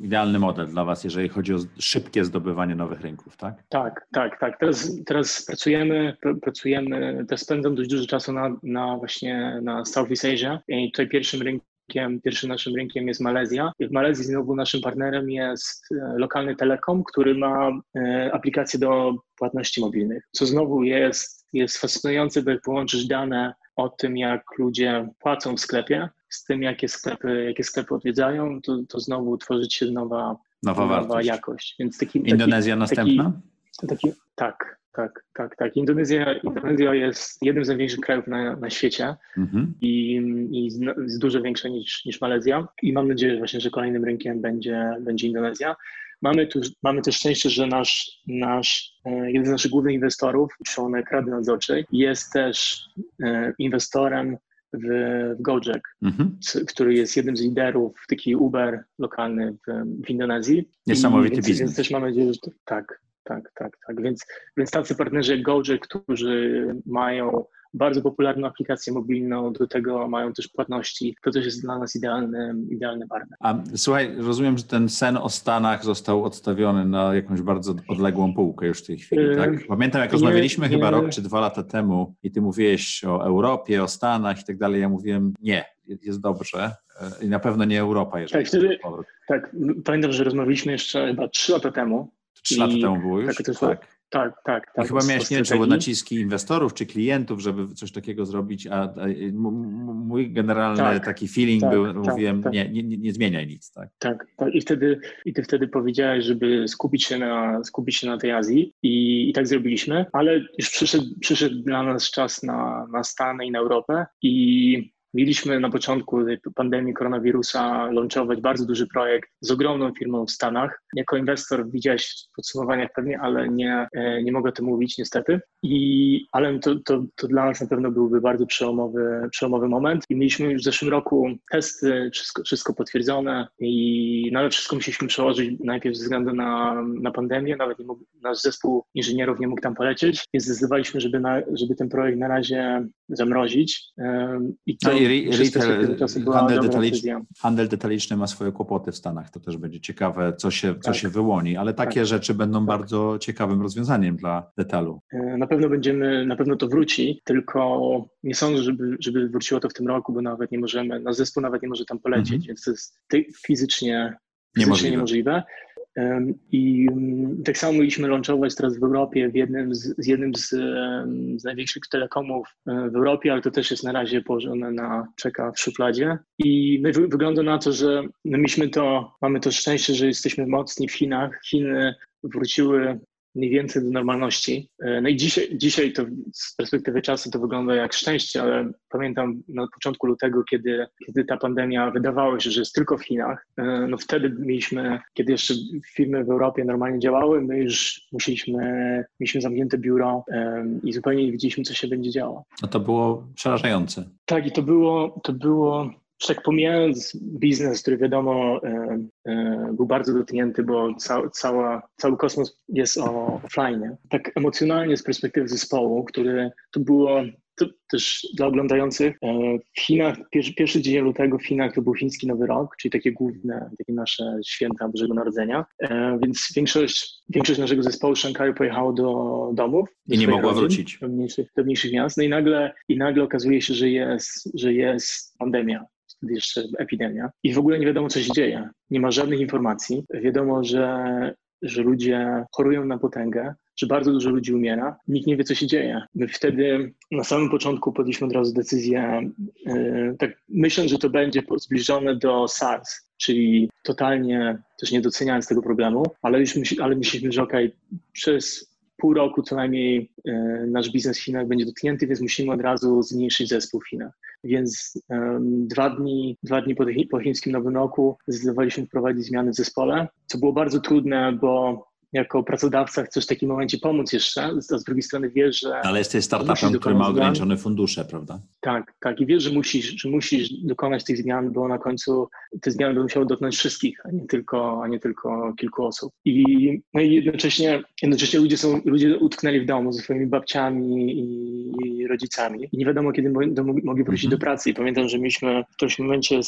Speaker 1: y, idealny model dla Was, jeżeli chodzi o szybkie zdobywanie nowych rynków, tak?
Speaker 3: Tak, tak, tak. Teraz, teraz pracujemy, pracujemy, teraz spędzam dość dużo czasu na, na właśnie na Southeast Asia i tutaj pierwszym rynkiem pierwszym naszym rynkiem jest Malezja. W Malezji znowu naszym partnerem jest e, lokalny telekom, który ma e, aplikację do płatności mobilnych, co znowu jest, jest fascynujące, bo jak połączysz dane o tym, jak ludzie płacą w sklepie, z tym, jakie sklepy, jakie sklepy odwiedzają, to, to znowu tworzy się nowa, nowa, nowa jakość.
Speaker 1: Więc taki, Indonezja taki, następna?
Speaker 3: Taki, taki, tak, tak, tak, tak. Indonezja, Indonezja jest jednym z największych krajów na, na świecie mhm. i, i jest dużo większa niż, niż Malezja. I mam nadzieję właśnie, że kolejnym rynkiem będzie, będzie Indonezja. Mamy, tu, mamy też szczęście, że nasz, nasz, e, jeden z naszych głównych inwestorów, członek Rady Nadzorczej, jest też e, inwestorem w, w Gojek, mhm. który jest jednym z liderów, taki Uber lokalny w, w Indonezji.
Speaker 1: Niesamowity I, więc, biznes.
Speaker 3: Więc też mam nadzieję, że tak, tak, tak, tak. Więc, więc tacy partnerzy jak Gojek, którzy mają bardzo popularną aplikację mobilną, do tego mają też płatności, to też jest dla nas idealny, idealny partner.
Speaker 1: A słuchaj, rozumiem, że ten sen o Stanach został odstawiony na jakąś bardzo odległą półkę już w tej chwili, tak? Pamiętam, jak rozmawialiśmy nie, chyba rok czy dwa lata temu i ty mówiłeś o Europie, o Stanach i tak dalej, ja mówiłem nie, jest dobrze i na pewno nie Europa, jeżeli
Speaker 3: tak, wtedy, tak, pamiętam, że rozmawialiśmy jeszcze chyba trzy lata temu
Speaker 1: Trzy lata temu było już? Tak,
Speaker 3: tak. Tak, tak, tak.
Speaker 1: I chyba miałeś, nie wiem, czy naciski inwestorów czy klientów, żeby coś takiego zrobić, a mój generalny tak, taki feeling tak, był, tak, mówiłem, tak. nie, nie, nie zmieniaj nic, tak?
Speaker 3: Tak, tak. I wtedy, i ty wtedy powiedziałeś, żeby skupić się na, skupić się na tej Azji i, i tak zrobiliśmy, ale już przyszedł, przyszedł dla nas czas na, na Stany i na Europę i Mieliśmy na początku pandemii koronawirusa launchować bardzo duży projekt z ogromną firmą w Stanach. Jako inwestor widziałeś w podsumowaniach pewnie, ale nie, e, nie mogę o tym mówić niestety. I, ale to, to, to dla nas na pewno byłby bardzo przełomowy, przełomowy moment. I mieliśmy już w zeszłym roku testy, wszystko, wszystko potwierdzone i no, ale wszystko musieliśmy przełożyć najpierw ze względu na, na pandemię. Nawet nie mógł, nasz zespół inżynierów nie mógł tam polecieć, więc zdecydowaliśmy, żeby, na, żeby ten projekt na razie zamrozić.
Speaker 1: I to no i retail, handel, detaliczny, handel detaliczny ma swoje kłopoty w Stanach. To też będzie ciekawe, co się, co tak. się wyłoni, ale takie tak. rzeczy będą tak. bardzo ciekawym rozwiązaniem dla detalu.
Speaker 3: E, na pewno będziemy, na pewno to wróci, tylko nie sądzę, żeby, żeby wróciło to w tym roku, bo nawet nie możemy, nasz zespół nawet nie może tam polecieć, mhm. więc to jest fizycznie, fizycznie niemożliwe. niemożliwe. I mm, tak samo mieliśmy launchować teraz w Europie w jednym z, z jednym z, z, największych telekomów e, w Europie, ale to też jest na razie położone na czeka w szufladzie. I wygląda na to, że my mieliśmy to, mamy to szczęście, że jesteśmy mocni w Chinach. Chiny wróciły mniej więcej do normalności. E, no i dzisiaj, dzisiaj to z perspektywy czasu to wygląda jak szczęście, ale pamiętam na początku lutego, kiedy, kiedy ta pandemia wydawała się, że jest tylko w Chinach, e, no wtedy mieliśmy, kiedy jeszcze firmy w Europie normalnie działały, my już musieliśmy, mieliśmy zamknięte biuro i zupełnie nie widzieliśmy, co się będzie działo.
Speaker 1: No to było przerażające.
Speaker 3: Tak, i to było, to było tak pomijając biznes, który wiadomo e, e, był bardzo dotknięty, bo ca, cała, cały kosmos jest o offline, tak emocjonalnie z perspektywy zespołu, który to było to też dla oglądających e, w Chinach, pierwszy, pierwszy dzień lutego w Chinach to był chiński Nowy Rok, czyli takie główne, takie nasze święta Bożego Narodzenia, więc większość, większość naszego zespołu z Szanghaju pojechało do domów.
Speaker 1: Do I nie mogła rodzin, wrócić.
Speaker 3: Do mniejszych, do mniejszych miast. No i nagle, i nagle okazuje się, że jest, że jest pandemia jeszcze epidemia i w ogóle nie wiadomo, co się dzieje. Nie ma żadnych informacji. Wiadomo, że, że ludzie chorują na potęgę, że bardzo dużo ludzi umiera. Nikt nie wie, co się dzieje. My wtedy na samym początku podjęliśmy od razu decyzję, yy, tak myśląc, że to będzie zbliżone do SARS, czyli totalnie też nie doceniając tego problemu, ale już myśl, ale myśleliśmy, że okej, okay, przez pół roku co najmniej yy, nasz biznes w Chinach będzie dotknięty, więc musimy od razu zmniejszyć zespół w Chinach. Więc dwa dni, dwa dni po, po chińskim Nowym Roku zdecydowaliśmy wprowadzić zmiany w zespole, co było bardzo trudne, bo jako pracodawca chcesz w takim momencie pomóc jeszcze, a z drugiej strony wiesz, że...
Speaker 1: Ale jesteś startupem, który ma ograniczone fundusze, prawda?
Speaker 3: Tak, tak. I wiesz, że musisz, że musisz dokonać tych zmian, bo na końcu te zmiany będą musiały dotknąć wszystkich, a nie tylko, a nie tylko kilku osób. I, no i jednocześnie, jednocześnie ludzie, są, ludzie utknęli w domu ze swoimi babciami i rodzicami i nie wiadomo, kiedy mogli wrócić do mhm. pracy. I pamiętam, że mieliśmy w którymś momencie,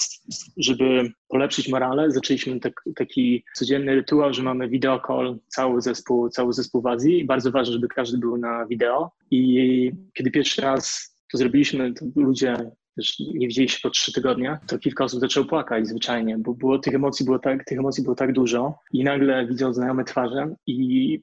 Speaker 3: żeby polepszyć morale, zaczęliśmy tak, taki codzienny rytuał, że mamy video call cały zespół, cały zespół w Azji i bardzo ważne, żeby każdy był na wideo. I kiedy pierwszy raz to zrobiliśmy, to ludzie też nie widzieli się po trzy tygodnie, to kilka osób zaczęło płakać zwyczajnie, bo było, tych, emocji było tak, tych emocji było tak dużo i nagle widzą znajome twarze i,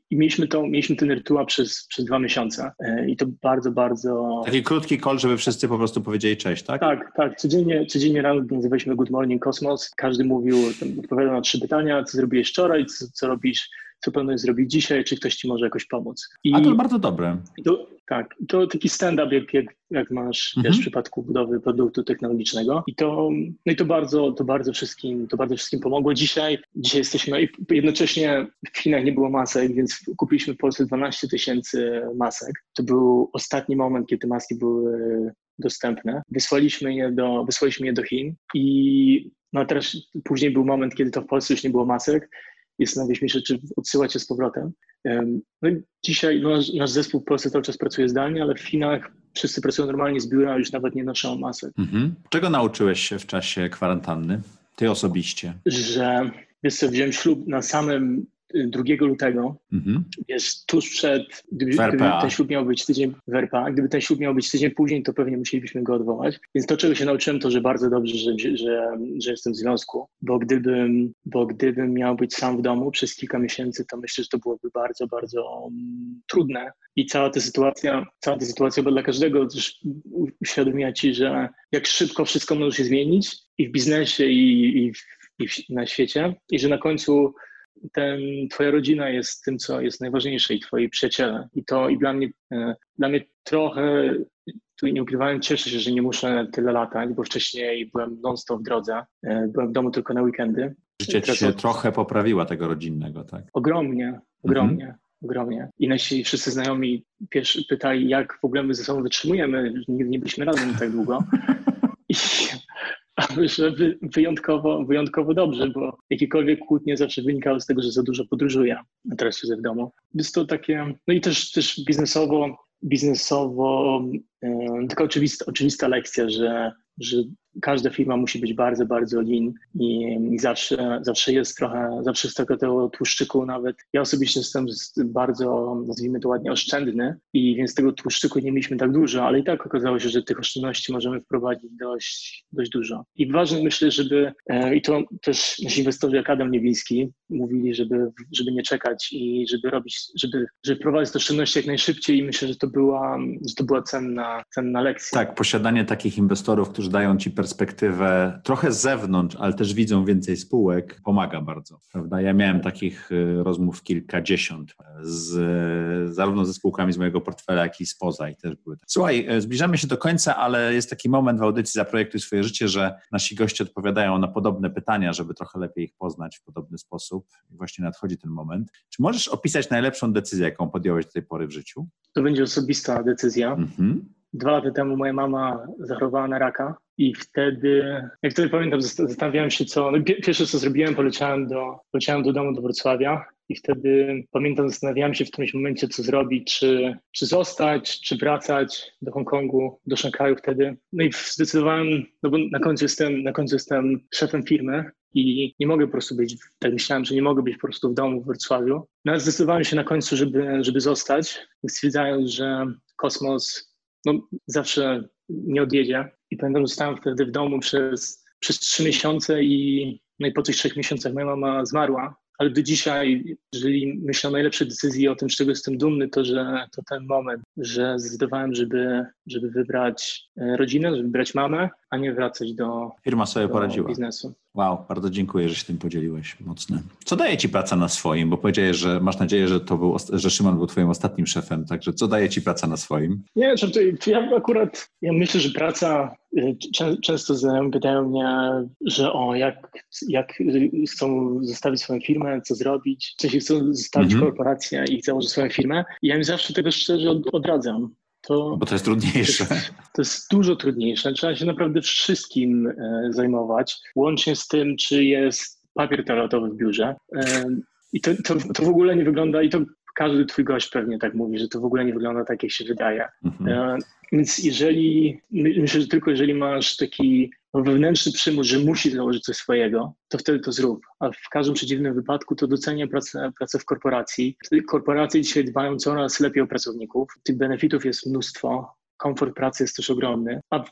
Speaker 3: i mieliśmy, to, mieliśmy ten rytuał przez, przez dwa miesiące e, i to bardzo, bardzo...
Speaker 1: Taki krótki call, żeby wszyscy po prostu powiedzieli cześć, tak?
Speaker 3: Tak, tak. Codziennie, codziennie rano nazywaliśmy Good Morning Cosmos. Każdy mówił, odpowiadał na trzy pytania, co zrobiłeś wczoraj, co, co robisz co planujesz zrobić dzisiaj, czy ktoś ci może jakoś pomóc.
Speaker 1: I A to bardzo dobre.
Speaker 3: To, tak, to taki stand-up, jak, jak, jak masz mhm. wiesz, w przypadku budowy produktu technologicznego. I to, no i to bardzo, to bardzo wszystkim, to bardzo wszystkim pomogło. Dzisiaj, dzisiaj jesteśmy, jednocześnie w Chinach nie było masek, więc kupiliśmy w Polsce 12 tysięcy masek. To był ostatni moment, kiedy maski były dostępne. Wysłaliśmy je do, wysłaliśmy je do Chin i no teraz później był moment, kiedy to w Polsce już nie było masek i zastanawialiśmy się, czy odsyłać je z powrotem. No i dzisiaj no, nasz, nasz zespół w Polsce cały czas pracuje zdalnie, ale w Chinach wszyscy pracują normalnie z biura, już nawet nie noszą masek. Mhm.
Speaker 1: Czego nauczyłeś się w czasie kwarantanny? Ty osobiście?
Speaker 3: Że wiesz co, wziąłem ślub na samym 2 lutego, mhm. jest tuż przed, gdyby, gdyby, ten ślub miał być tydzień w RPA, gdyby ten ślub miał być tydzień później, to pewnie musielibyśmy go odwołać. Więc to, czego się nauczyłem, to, że bardzo dobrze, że, że, że jestem w związku, bo gdybym, bo gdybym miał być sam w domu przez kilka miesięcy, to myślę, że to byłoby bardzo, bardzo um, trudne. I cała ta sytuacja, cała ta sytuacja, bo dla każdego uświadomia ci, że jak szybko wszystko może się zmienić i w biznesie, i, i, w, i w, na świecie, i że na końcu ten, twoja rodzina jest tym, co jest najważniejsze i twoi przyjaciele. I to i dla mnie, e, dla mnie trochę, tu nie ukrywałem, cieszę się, że nie muszę tyle latać, bo wcześniej byłem non-stop w drodze, e, byłem w domu tylko na weekendy.
Speaker 1: Życie ci się od... trochę poprawiła tego rodzinnego, tak?
Speaker 3: Ogromnie, ogromnie. Mhm ogromnie. I nasi wszyscy znajomi pytali, jak w ogóle my ze sobą wytrzymujemy, nie, nie byliśmy razem tak długo. I że wyjątkowo, wyjątkowo dobrze, bo jakiekolwiek kłótnie zawsze wynikały z tego, że za dużo podróżuję, a teraz siedzę w domu. Jest to takie, no i też, też biznesowo, biznesowo, yy, taka oczywista, oczywista lekcja, że, że każda firma musi być bardzo, bardzo lean i, i, zawsze, zawsze jest trochę, zawsze jest trochę tego tłuszczyku nawet. Ja osobiście jestem bardzo, nazwijmy to ładnie, oszczędny i więc tego tłuszczyku nie mieliśmy tak dużo, ale i tak okazało się, że tych oszczędności możemy wprowadzić dość, dość dużo. I ważne myślę, żeby, e, i to też nasi inwestorzy jak Adam mówili, żeby, żeby nie czekać i żeby robić, żeby, żeby te oszczędności jak najszybciej i myślę, że to była, że to była cenna, cenna lekcja.
Speaker 1: Tak, posiadanie takich inwestorów, którzy dają ci perspektywę trochę z zewnątrz, ale też widzą więcej spółek, pomaga bardzo. Prawda? Ja miałem takich y, rozmów kilkadziesiąt, z, zarówno ze spółkami z mojego portfela, jak i spoza. I też były. Słuchaj, y, zbliżamy się do końca, ale jest taki moment w audycji Zaprojektuj swoje życie, że nasi goście odpowiadają na podobne pytania, żeby trochę lepiej ich poznać w podobny sposób. I właśnie nadchodzi ten moment. Czy możesz opisać najlepszą decyzję, jaką podjąłeś do tej pory w życiu?
Speaker 3: To będzie osobista decyzja. Mhm. Dwa lata temu moja mama zachorowała na raka i wtedy, jak wtedy pamiętam, zastanawiałem się co, no pierwsze co zrobiłem, poleciałem do, poleciałem do domu do Wrocławia i wtedy pamiętam, zastanawiałem się w którymś momencie co zrobić, czy, czy zostać, czy wracać do Hongkongu, do Szanghaju wtedy. No i zdecydowałem, no bo na końcu jestem, na końcu jestem szefem firmy i nie mogę po prostu być, tak myślałem, że nie mogę być po prostu w domu w Wrocławiu. No ale zdecydowałem się na końcu, żeby, żeby zostać, stwierdzając, że kosmos no, zawsze nie odjedzie. I pamiętam, zostałem wtedy w domu przez, przez trzy miesiące i, no i po tych trzech miesiącach moja mama zmarła. Ale do dzisiaj, jeżeli myślę o najlepszej decyzji, o tym, z czego jestem dumny, to że to ten moment, że zdecydowałem, żeby, żeby wybrać e, rodzinę, żeby wybrać mamę, a nie wracać do,
Speaker 1: Firma sobie
Speaker 3: do
Speaker 1: poradziła.
Speaker 3: biznesu.
Speaker 1: Wow, bardzo dziękuję, że się tym podzieliłeś. Mocne. Co daje ci praca na swoim? Bo powiedziałeś, że masz nadzieję, że to był, że Szymon był twoim ostatnim szefem, także co daje ci praca na swoim?
Speaker 3: Nie, to ja akurat, ja myślę, że praca, y, często znajomi pytają mnie, że o, jak, jak chcą zostawić swoją firmę, co zrobić, w sensie chcą zostawić mhm. korporację i założyć swoją firmę. I ja im zawsze tego szczerze odradzam.
Speaker 1: To, Bo to jest trudniejsze. To
Speaker 3: jest, to jest, dużo trudniejsze. Trzeba się naprawdę wszystkim e, zajmować, łącznie z tym, czy jest papier toaletowy w biurze. E, I to, to, to w ogóle nie wygląda, i to każdy twój gość pewnie tak mówi, że to w ogóle nie wygląda tak, jak się wydaje. Mhm. E, więc jeżeli, myślę, że tylko jeżeli masz taki wewnętrzny przymus, że musisz założyć coś swojego, to wtedy to zrób. A w każdym przeciwnym wypadku to docenię pracę, pracę w korporacji. Korporacje dzisiaj dbają coraz lepiej o pracowników. Tych benefitów jest mnóstwo. Komfort pracy jest też ogromny. A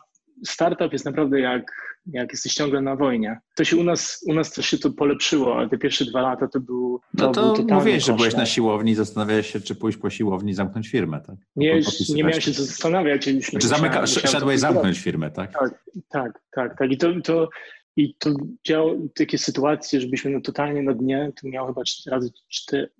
Speaker 3: startup jest naprawdę jak, jak jesteś ciągle na wojnie. To się u nas, u nas też się to polepszyło, ale te pierwsze dwa lata to był
Speaker 1: to No to był mówiłeś, że byłeś na siłowni, zastanawiałeś się, czy pójść po siłowni zamknąć firmę, tak?
Speaker 3: Nie, nie miałem się co zastanawiać.
Speaker 1: Czy zamyka, szedłeś zamknąć firmę, tak?
Speaker 3: Tak, tak, tak. tak. I to, to i to działo takie sytuacje, żebyśmy no totalnie na dnie, to miał chyba razy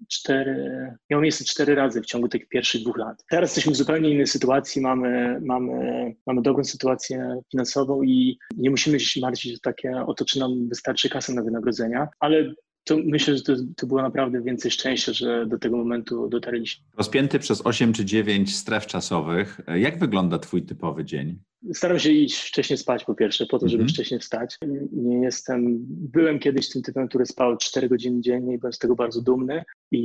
Speaker 3: cztery, miało miejsce cztery razy w ciągu tych pierwszych dwóch lat. Teraz jesteśmy w zupełnie innej sytuacji, mamy, mamy, mamy dobrą sytuację finansową i nie musimy się martwić o takie, o to, czy nam wystarczy kasa na wynagrodzenia, ale to myślę, że to, to było naprawdę więcej szczęścia, że do tego momentu dotarliśmy.
Speaker 1: Rozpięty przez 8 czy 9 stref czasowych, jak wygląda Twój typowy dzień?
Speaker 3: Staram się iść wcześniej spać po pierwsze, po to, żeby mm -hmm. wcześniej wstać. Nie jestem, byłem kiedyś tym typem, który spał 4 godziny dziennie i byłem z tego bardzo dumny i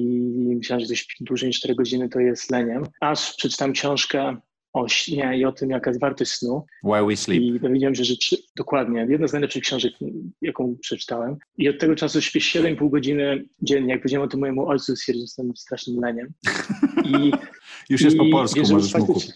Speaker 3: myślałem, że coś dłużej niż 4 godziny to jest leniem. Aż przeczytałem książkę o śnie i o tym, jaka jest wartość snu.
Speaker 1: Why We Sleep.
Speaker 3: I dowiedziałem się, że dokładnie, jedna z najlepszych książek, jaką przeczytałem. I od tego czasu śpię 7,5 godziny dziennie. Jak powiedziałem o tym mojemu ojcu, stwierdził, że jestem strasznym leniem.
Speaker 1: I, Już jest i, po polsku, wiesz, możesz mówić.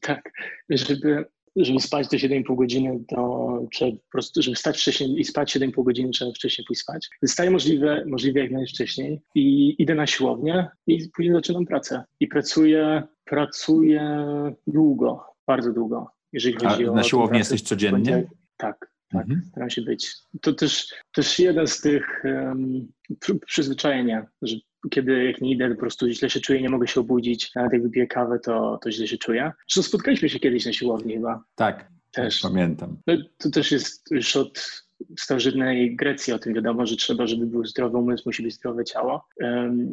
Speaker 3: Tak, żeby, żeby spać te 7,5 godziny, to trzeba po prostu, żeby stać wcześniej i spać 7,5 godziny, trzeba wcześniej pójść spać. Wstaję możliwe, możliwie jak najwcześniej i idę na siłownię i później zaczynam pracę. I pracuję, pracuję długo, bardzo długo, jeżeli chodzi
Speaker 1: A o... na siłowni jesteś codziennie?
Speaker 3: Tak, Tak, mhm. staram się być. To też, też jeden z tych um, przyzwyczajenia, że kiedy jak nie idę, po prostu źle się czuję, nie mogę się obudzić, nawet jak wypiję kawę, to, to źle się czuję. Zresztą spotkaliśmy się kiedyś na siłowni chyba.
Speaker 1: Tak, też. Pamiętam.
Speaker 3: No, to też jest już od starożytnej Grecji o tym wiadomo, że trzeba, żeby był zdrowy umysł, musi być zdrowe ciało.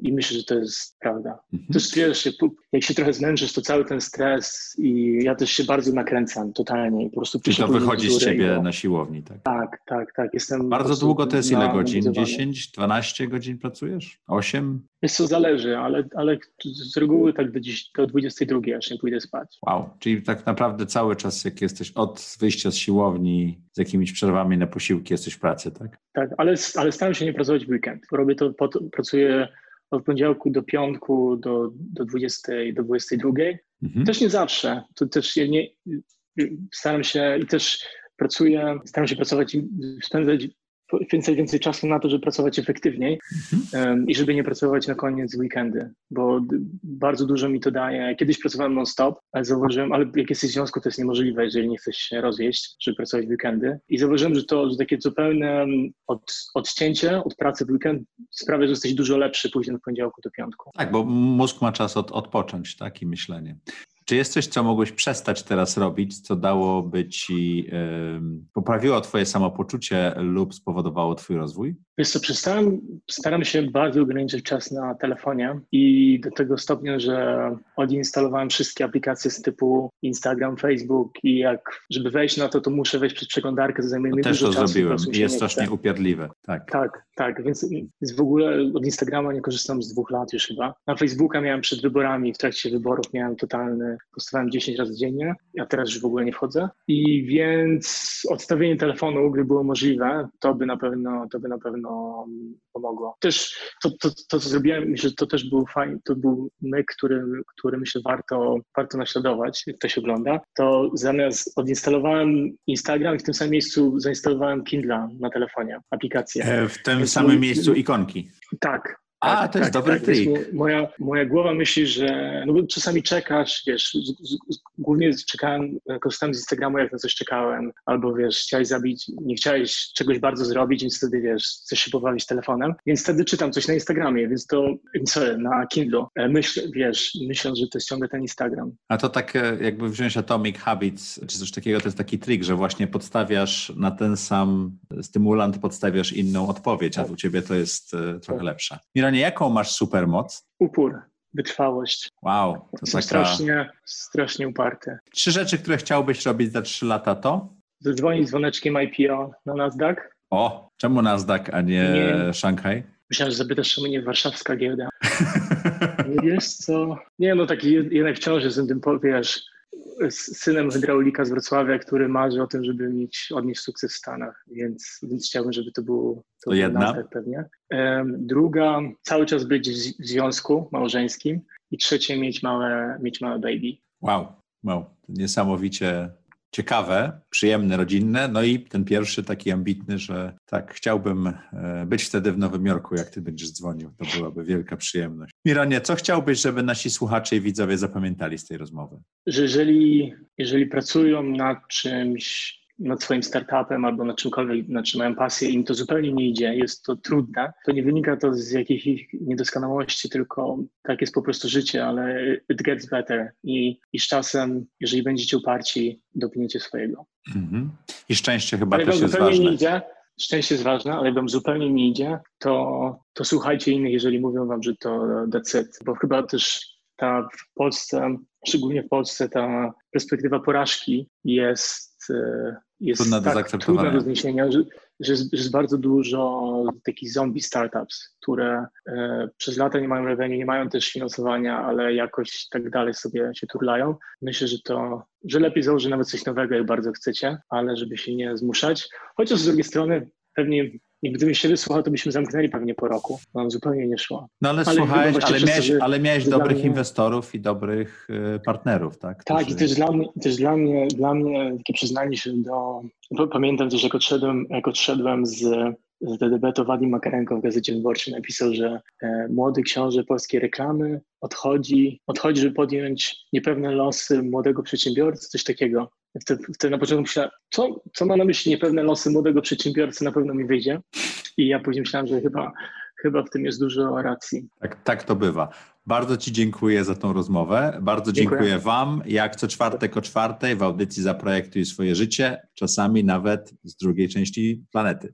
Speaker 3: I myślę, że to jest prawda. Mhm. Też wiesz, jak się trochę zmęczysz, to cały ten stres i ja też się bardzo nakręcam totalnie. I po prostu
Speaker 1: Czyli to wychodzi z ciebie go. na siłowni, tak?
Speaker 3: Tak, tak, tak. Jestem
Speaker 1: bardzo długo to jest ile godzin? 10, 12 godzin pracujesz? 8?
Speaker 3: Jest to zależy, ale, ale z reguły tak do, dziś, do 22 aż nie pójdę spać.
Speaker 1: Wow, czyli tak naprawdę cały czas, jak jesteś od wyjścia z siłowni, z jakimiś przerwami na posiłki, jesteś w pracy, tak?
Speaker 3: Tak, ale, ale staram się nie pracować w weekend. Robię to, pracuję od poniedziałku do piątku do, do 20, do 22. Mhm. Też nie zawsze. To też nie, staram się i też pracuję, staram się pracować i spędzać więcej, więcej czasu na to, żeby pracować efektywniej mhm. i żeby nie pracować na koniec weekendy, bo bardzo dużo mi to daje. Kiedyś pracowałem non-stop, ale zauważyłem, ale jak jesteś w związku, to jest niemożliwe, jeżeli nie chcesz się rozwieść, żeby pracować w weekendy. I zauważyłem, że to że takie zupełne od, odcięcie od pracy w weekend sprawia, że jesteś dużo lepszy później od poniedziałku do piątku.
Speaker 1: Tak, bo mózg ma czas od, odpocząć, tak, i myślenie. Czy jest coś, co mogłeś przestać teraz robić, co dałoby ci, poprawiło twoje samopoczucie lub spowodowało twój rozwój?
Speaker 3: Wiesz co, przestałem, staram się bardzo ograniczyć czas na telefonie i do tego stopnia, że odinstalowałem wszystkie aplikacje z typu Instagram, Facebook i jak, żeby wejść na to, to muszę wejść przez przeglądarkę, to zajmuje mi
Speaker 1: Też
Speaker 3: dużo
Speaker 1: to
Speaker 3: czasu.
Speaker 1: zrobiłem i jest strasznie upierdliwe. Tak,
Speaker 3: tak, tak więc, więc w ogóle od Instagrama nie korzystam z dwóch lat już chyba. Na Facebooka miałem przed wyborami, w trakcie wyborów miałem totalny, postawałem 10 razy dziennie, a teraz już w ogóle nie wchodzę i więc odstawienie telefonu, gdy było możliwe, to by na pewno, to by na pewno pomogło. Też to, to, to co zrobiłem, myślę, że to też był fajny, to był myk, który, który myślę warto, warto naśladować, jak ktoś ogląda, to zamiast odinstalowałem Instagram i w tym samym miejscu zainstalowałem Kindle na telefonie, aplikację.
Speaker 1: E, w tym samym miejscu ikonki.
Speaker 3: Tak,
Speaker 1: a, tak, to jest tak, dobry tak. trik.
Speaker 3: Moja, moja głowa myśli, że no bo czasami czekasz, wiesz, z, z, głównie czekałem, korzystałem z Instagramu, jak na coś czekałem, albo wiesz, chciałeś zabić, nie chciałeś czegoś bardzo zrobić, więc wtedy wiesz, chcesz się pobawić telefonem, więc wtedy czytam coś na Instagramie, więc to, sorry, na Kindle. E, myślę, wiesz, myślę, że to jest ciągle ten Instagram.
Speaker 1: A to tak e, jakby wziąć Atomic Habits, czy coś takiego, to jest taki trik, że właśnie podstawiasz na ten sam stymulant, podstawiasz inną odpowiedź, a u ciebie to jest e, trochę lepsza. Mironie, jaką masz supermoc?
Speaker 3: Upór, wytrwałość.
Speaker 1: Wow, to
Speaker 3: Jestem taka... strasznie, strasznie uparty.
Speaker 1: Trzy rzeczy, które chciałbyś robić za trzy lata to?
Speaker 3: Zadzwonić dzwoneczkiem IPO na Nasdaq.
Speaker 1: O, czemu Nasdaq, a nie, nie. Szanghaj?
Speaker 3: Myślałem, że zapytasz, czemu nie warszawska giełda. Nie wiesz co? Nie, no taki jednak wciąż jestem tym, wiesz, synem hydraulika z Wrocławia, który marzy o tym, żeby mieć, odnieść sukces w Stanach, więc, więc chciałbym, żeby to było
Speaker 1: to, to jedna.
Speaker 3: pewnie. Druga, cały czas być w związku małżeńskim i trzecie, mieć małe, mieć małe baby.
Speaker 1: Wow, wow, niesamowicie ciekawe, przyjemne, rodzinne. No i ten pierwszy taki ambitny, że tak, chciałbym e, być wtedy w Nowym Jorku, jak ty będziesz dzwonił. To byłaby wielka przyjemność. Mironie, co chciałbyś, żeby nasi słuchacze i widzowie zapamiętali z tej rozmowy?
Speaker 3: Że jeżeli, jeżeli pracują nad czymś nad swoim startupem albo nad czymkolwiek, nad czym mają pasję, im to zupełnie nie idzie, jest to trudne, to nie wynika to z jakichś niedoskonałości, tylko tak jest po prostu życie, ale it gets better i, i z czasem, jeżeli będziecie uparci, dopiniecie swojego. Mm-hmm.
Speaker 1: I szczęście chyba ale też jest ważne.
Speaker 3: Nie idzie, szczęście jest ważne, ale jak wam zupełnie nie idzie, to, to słuchajcie innych, jeżeli mówią wam, że to that's it, bo chyba też ta w Polsce, szczególnie w Polsce, ta perspektywa porażki jest e, jest trudna do tak trudna do zniesienia, że, że, jest, że jest bardzo dużo takich zombie startups, które e, przez lata nie mają revenue, nie mają też finansowania, ale jakoś tak dalej sobie się turlają. Myślę, że to, że lepiej założyć nawet coś nowego, jak bardzo chcecie, ale żeby się nie zmuszać. Chociaż z drugiej strony pewnie i gdybym się wysłuchał, to byśmy zamknęli pewnie po roku. No, zupełnie nie szło.
Speaker 1: No ale, ale słuchaj, ale miałeś, ale miałeś dobrych mnie... inwestorów i dobrych y, partnerów, tak?
Speaker 3: Którzy... Tak, i też dla mnie, też dla mnie, dla mnie takie przyznanie się do... Pamiętam też, jak odszedłem, jak odszedłem z ZDB to Wadim Makarenko w gazecie Wyborczej napisał, że e, młody książę polskiej reklamy odchodzi, odchodzi, żeby podjąć niepewne losy młodego przedsiębiorcy, coś takiego. Wtedy, wtedy na początku myślałem, co, co ma na myśli niepewne losy młodego przedsiębiorcy, na pewno mi wyjdzie. I ja później myślałem, że chyba, chyba w tym jest dużo racji.
Speaker 1: Tak, tak to bywa. Bardzo Ci dziękuję za tą rozmowę. Bardzo dziękuję, dziękuję Wam. Jak co czwartek o czwartej w audycji Zaprojektuj swoje życie, czasami nawet z drugiej części planety.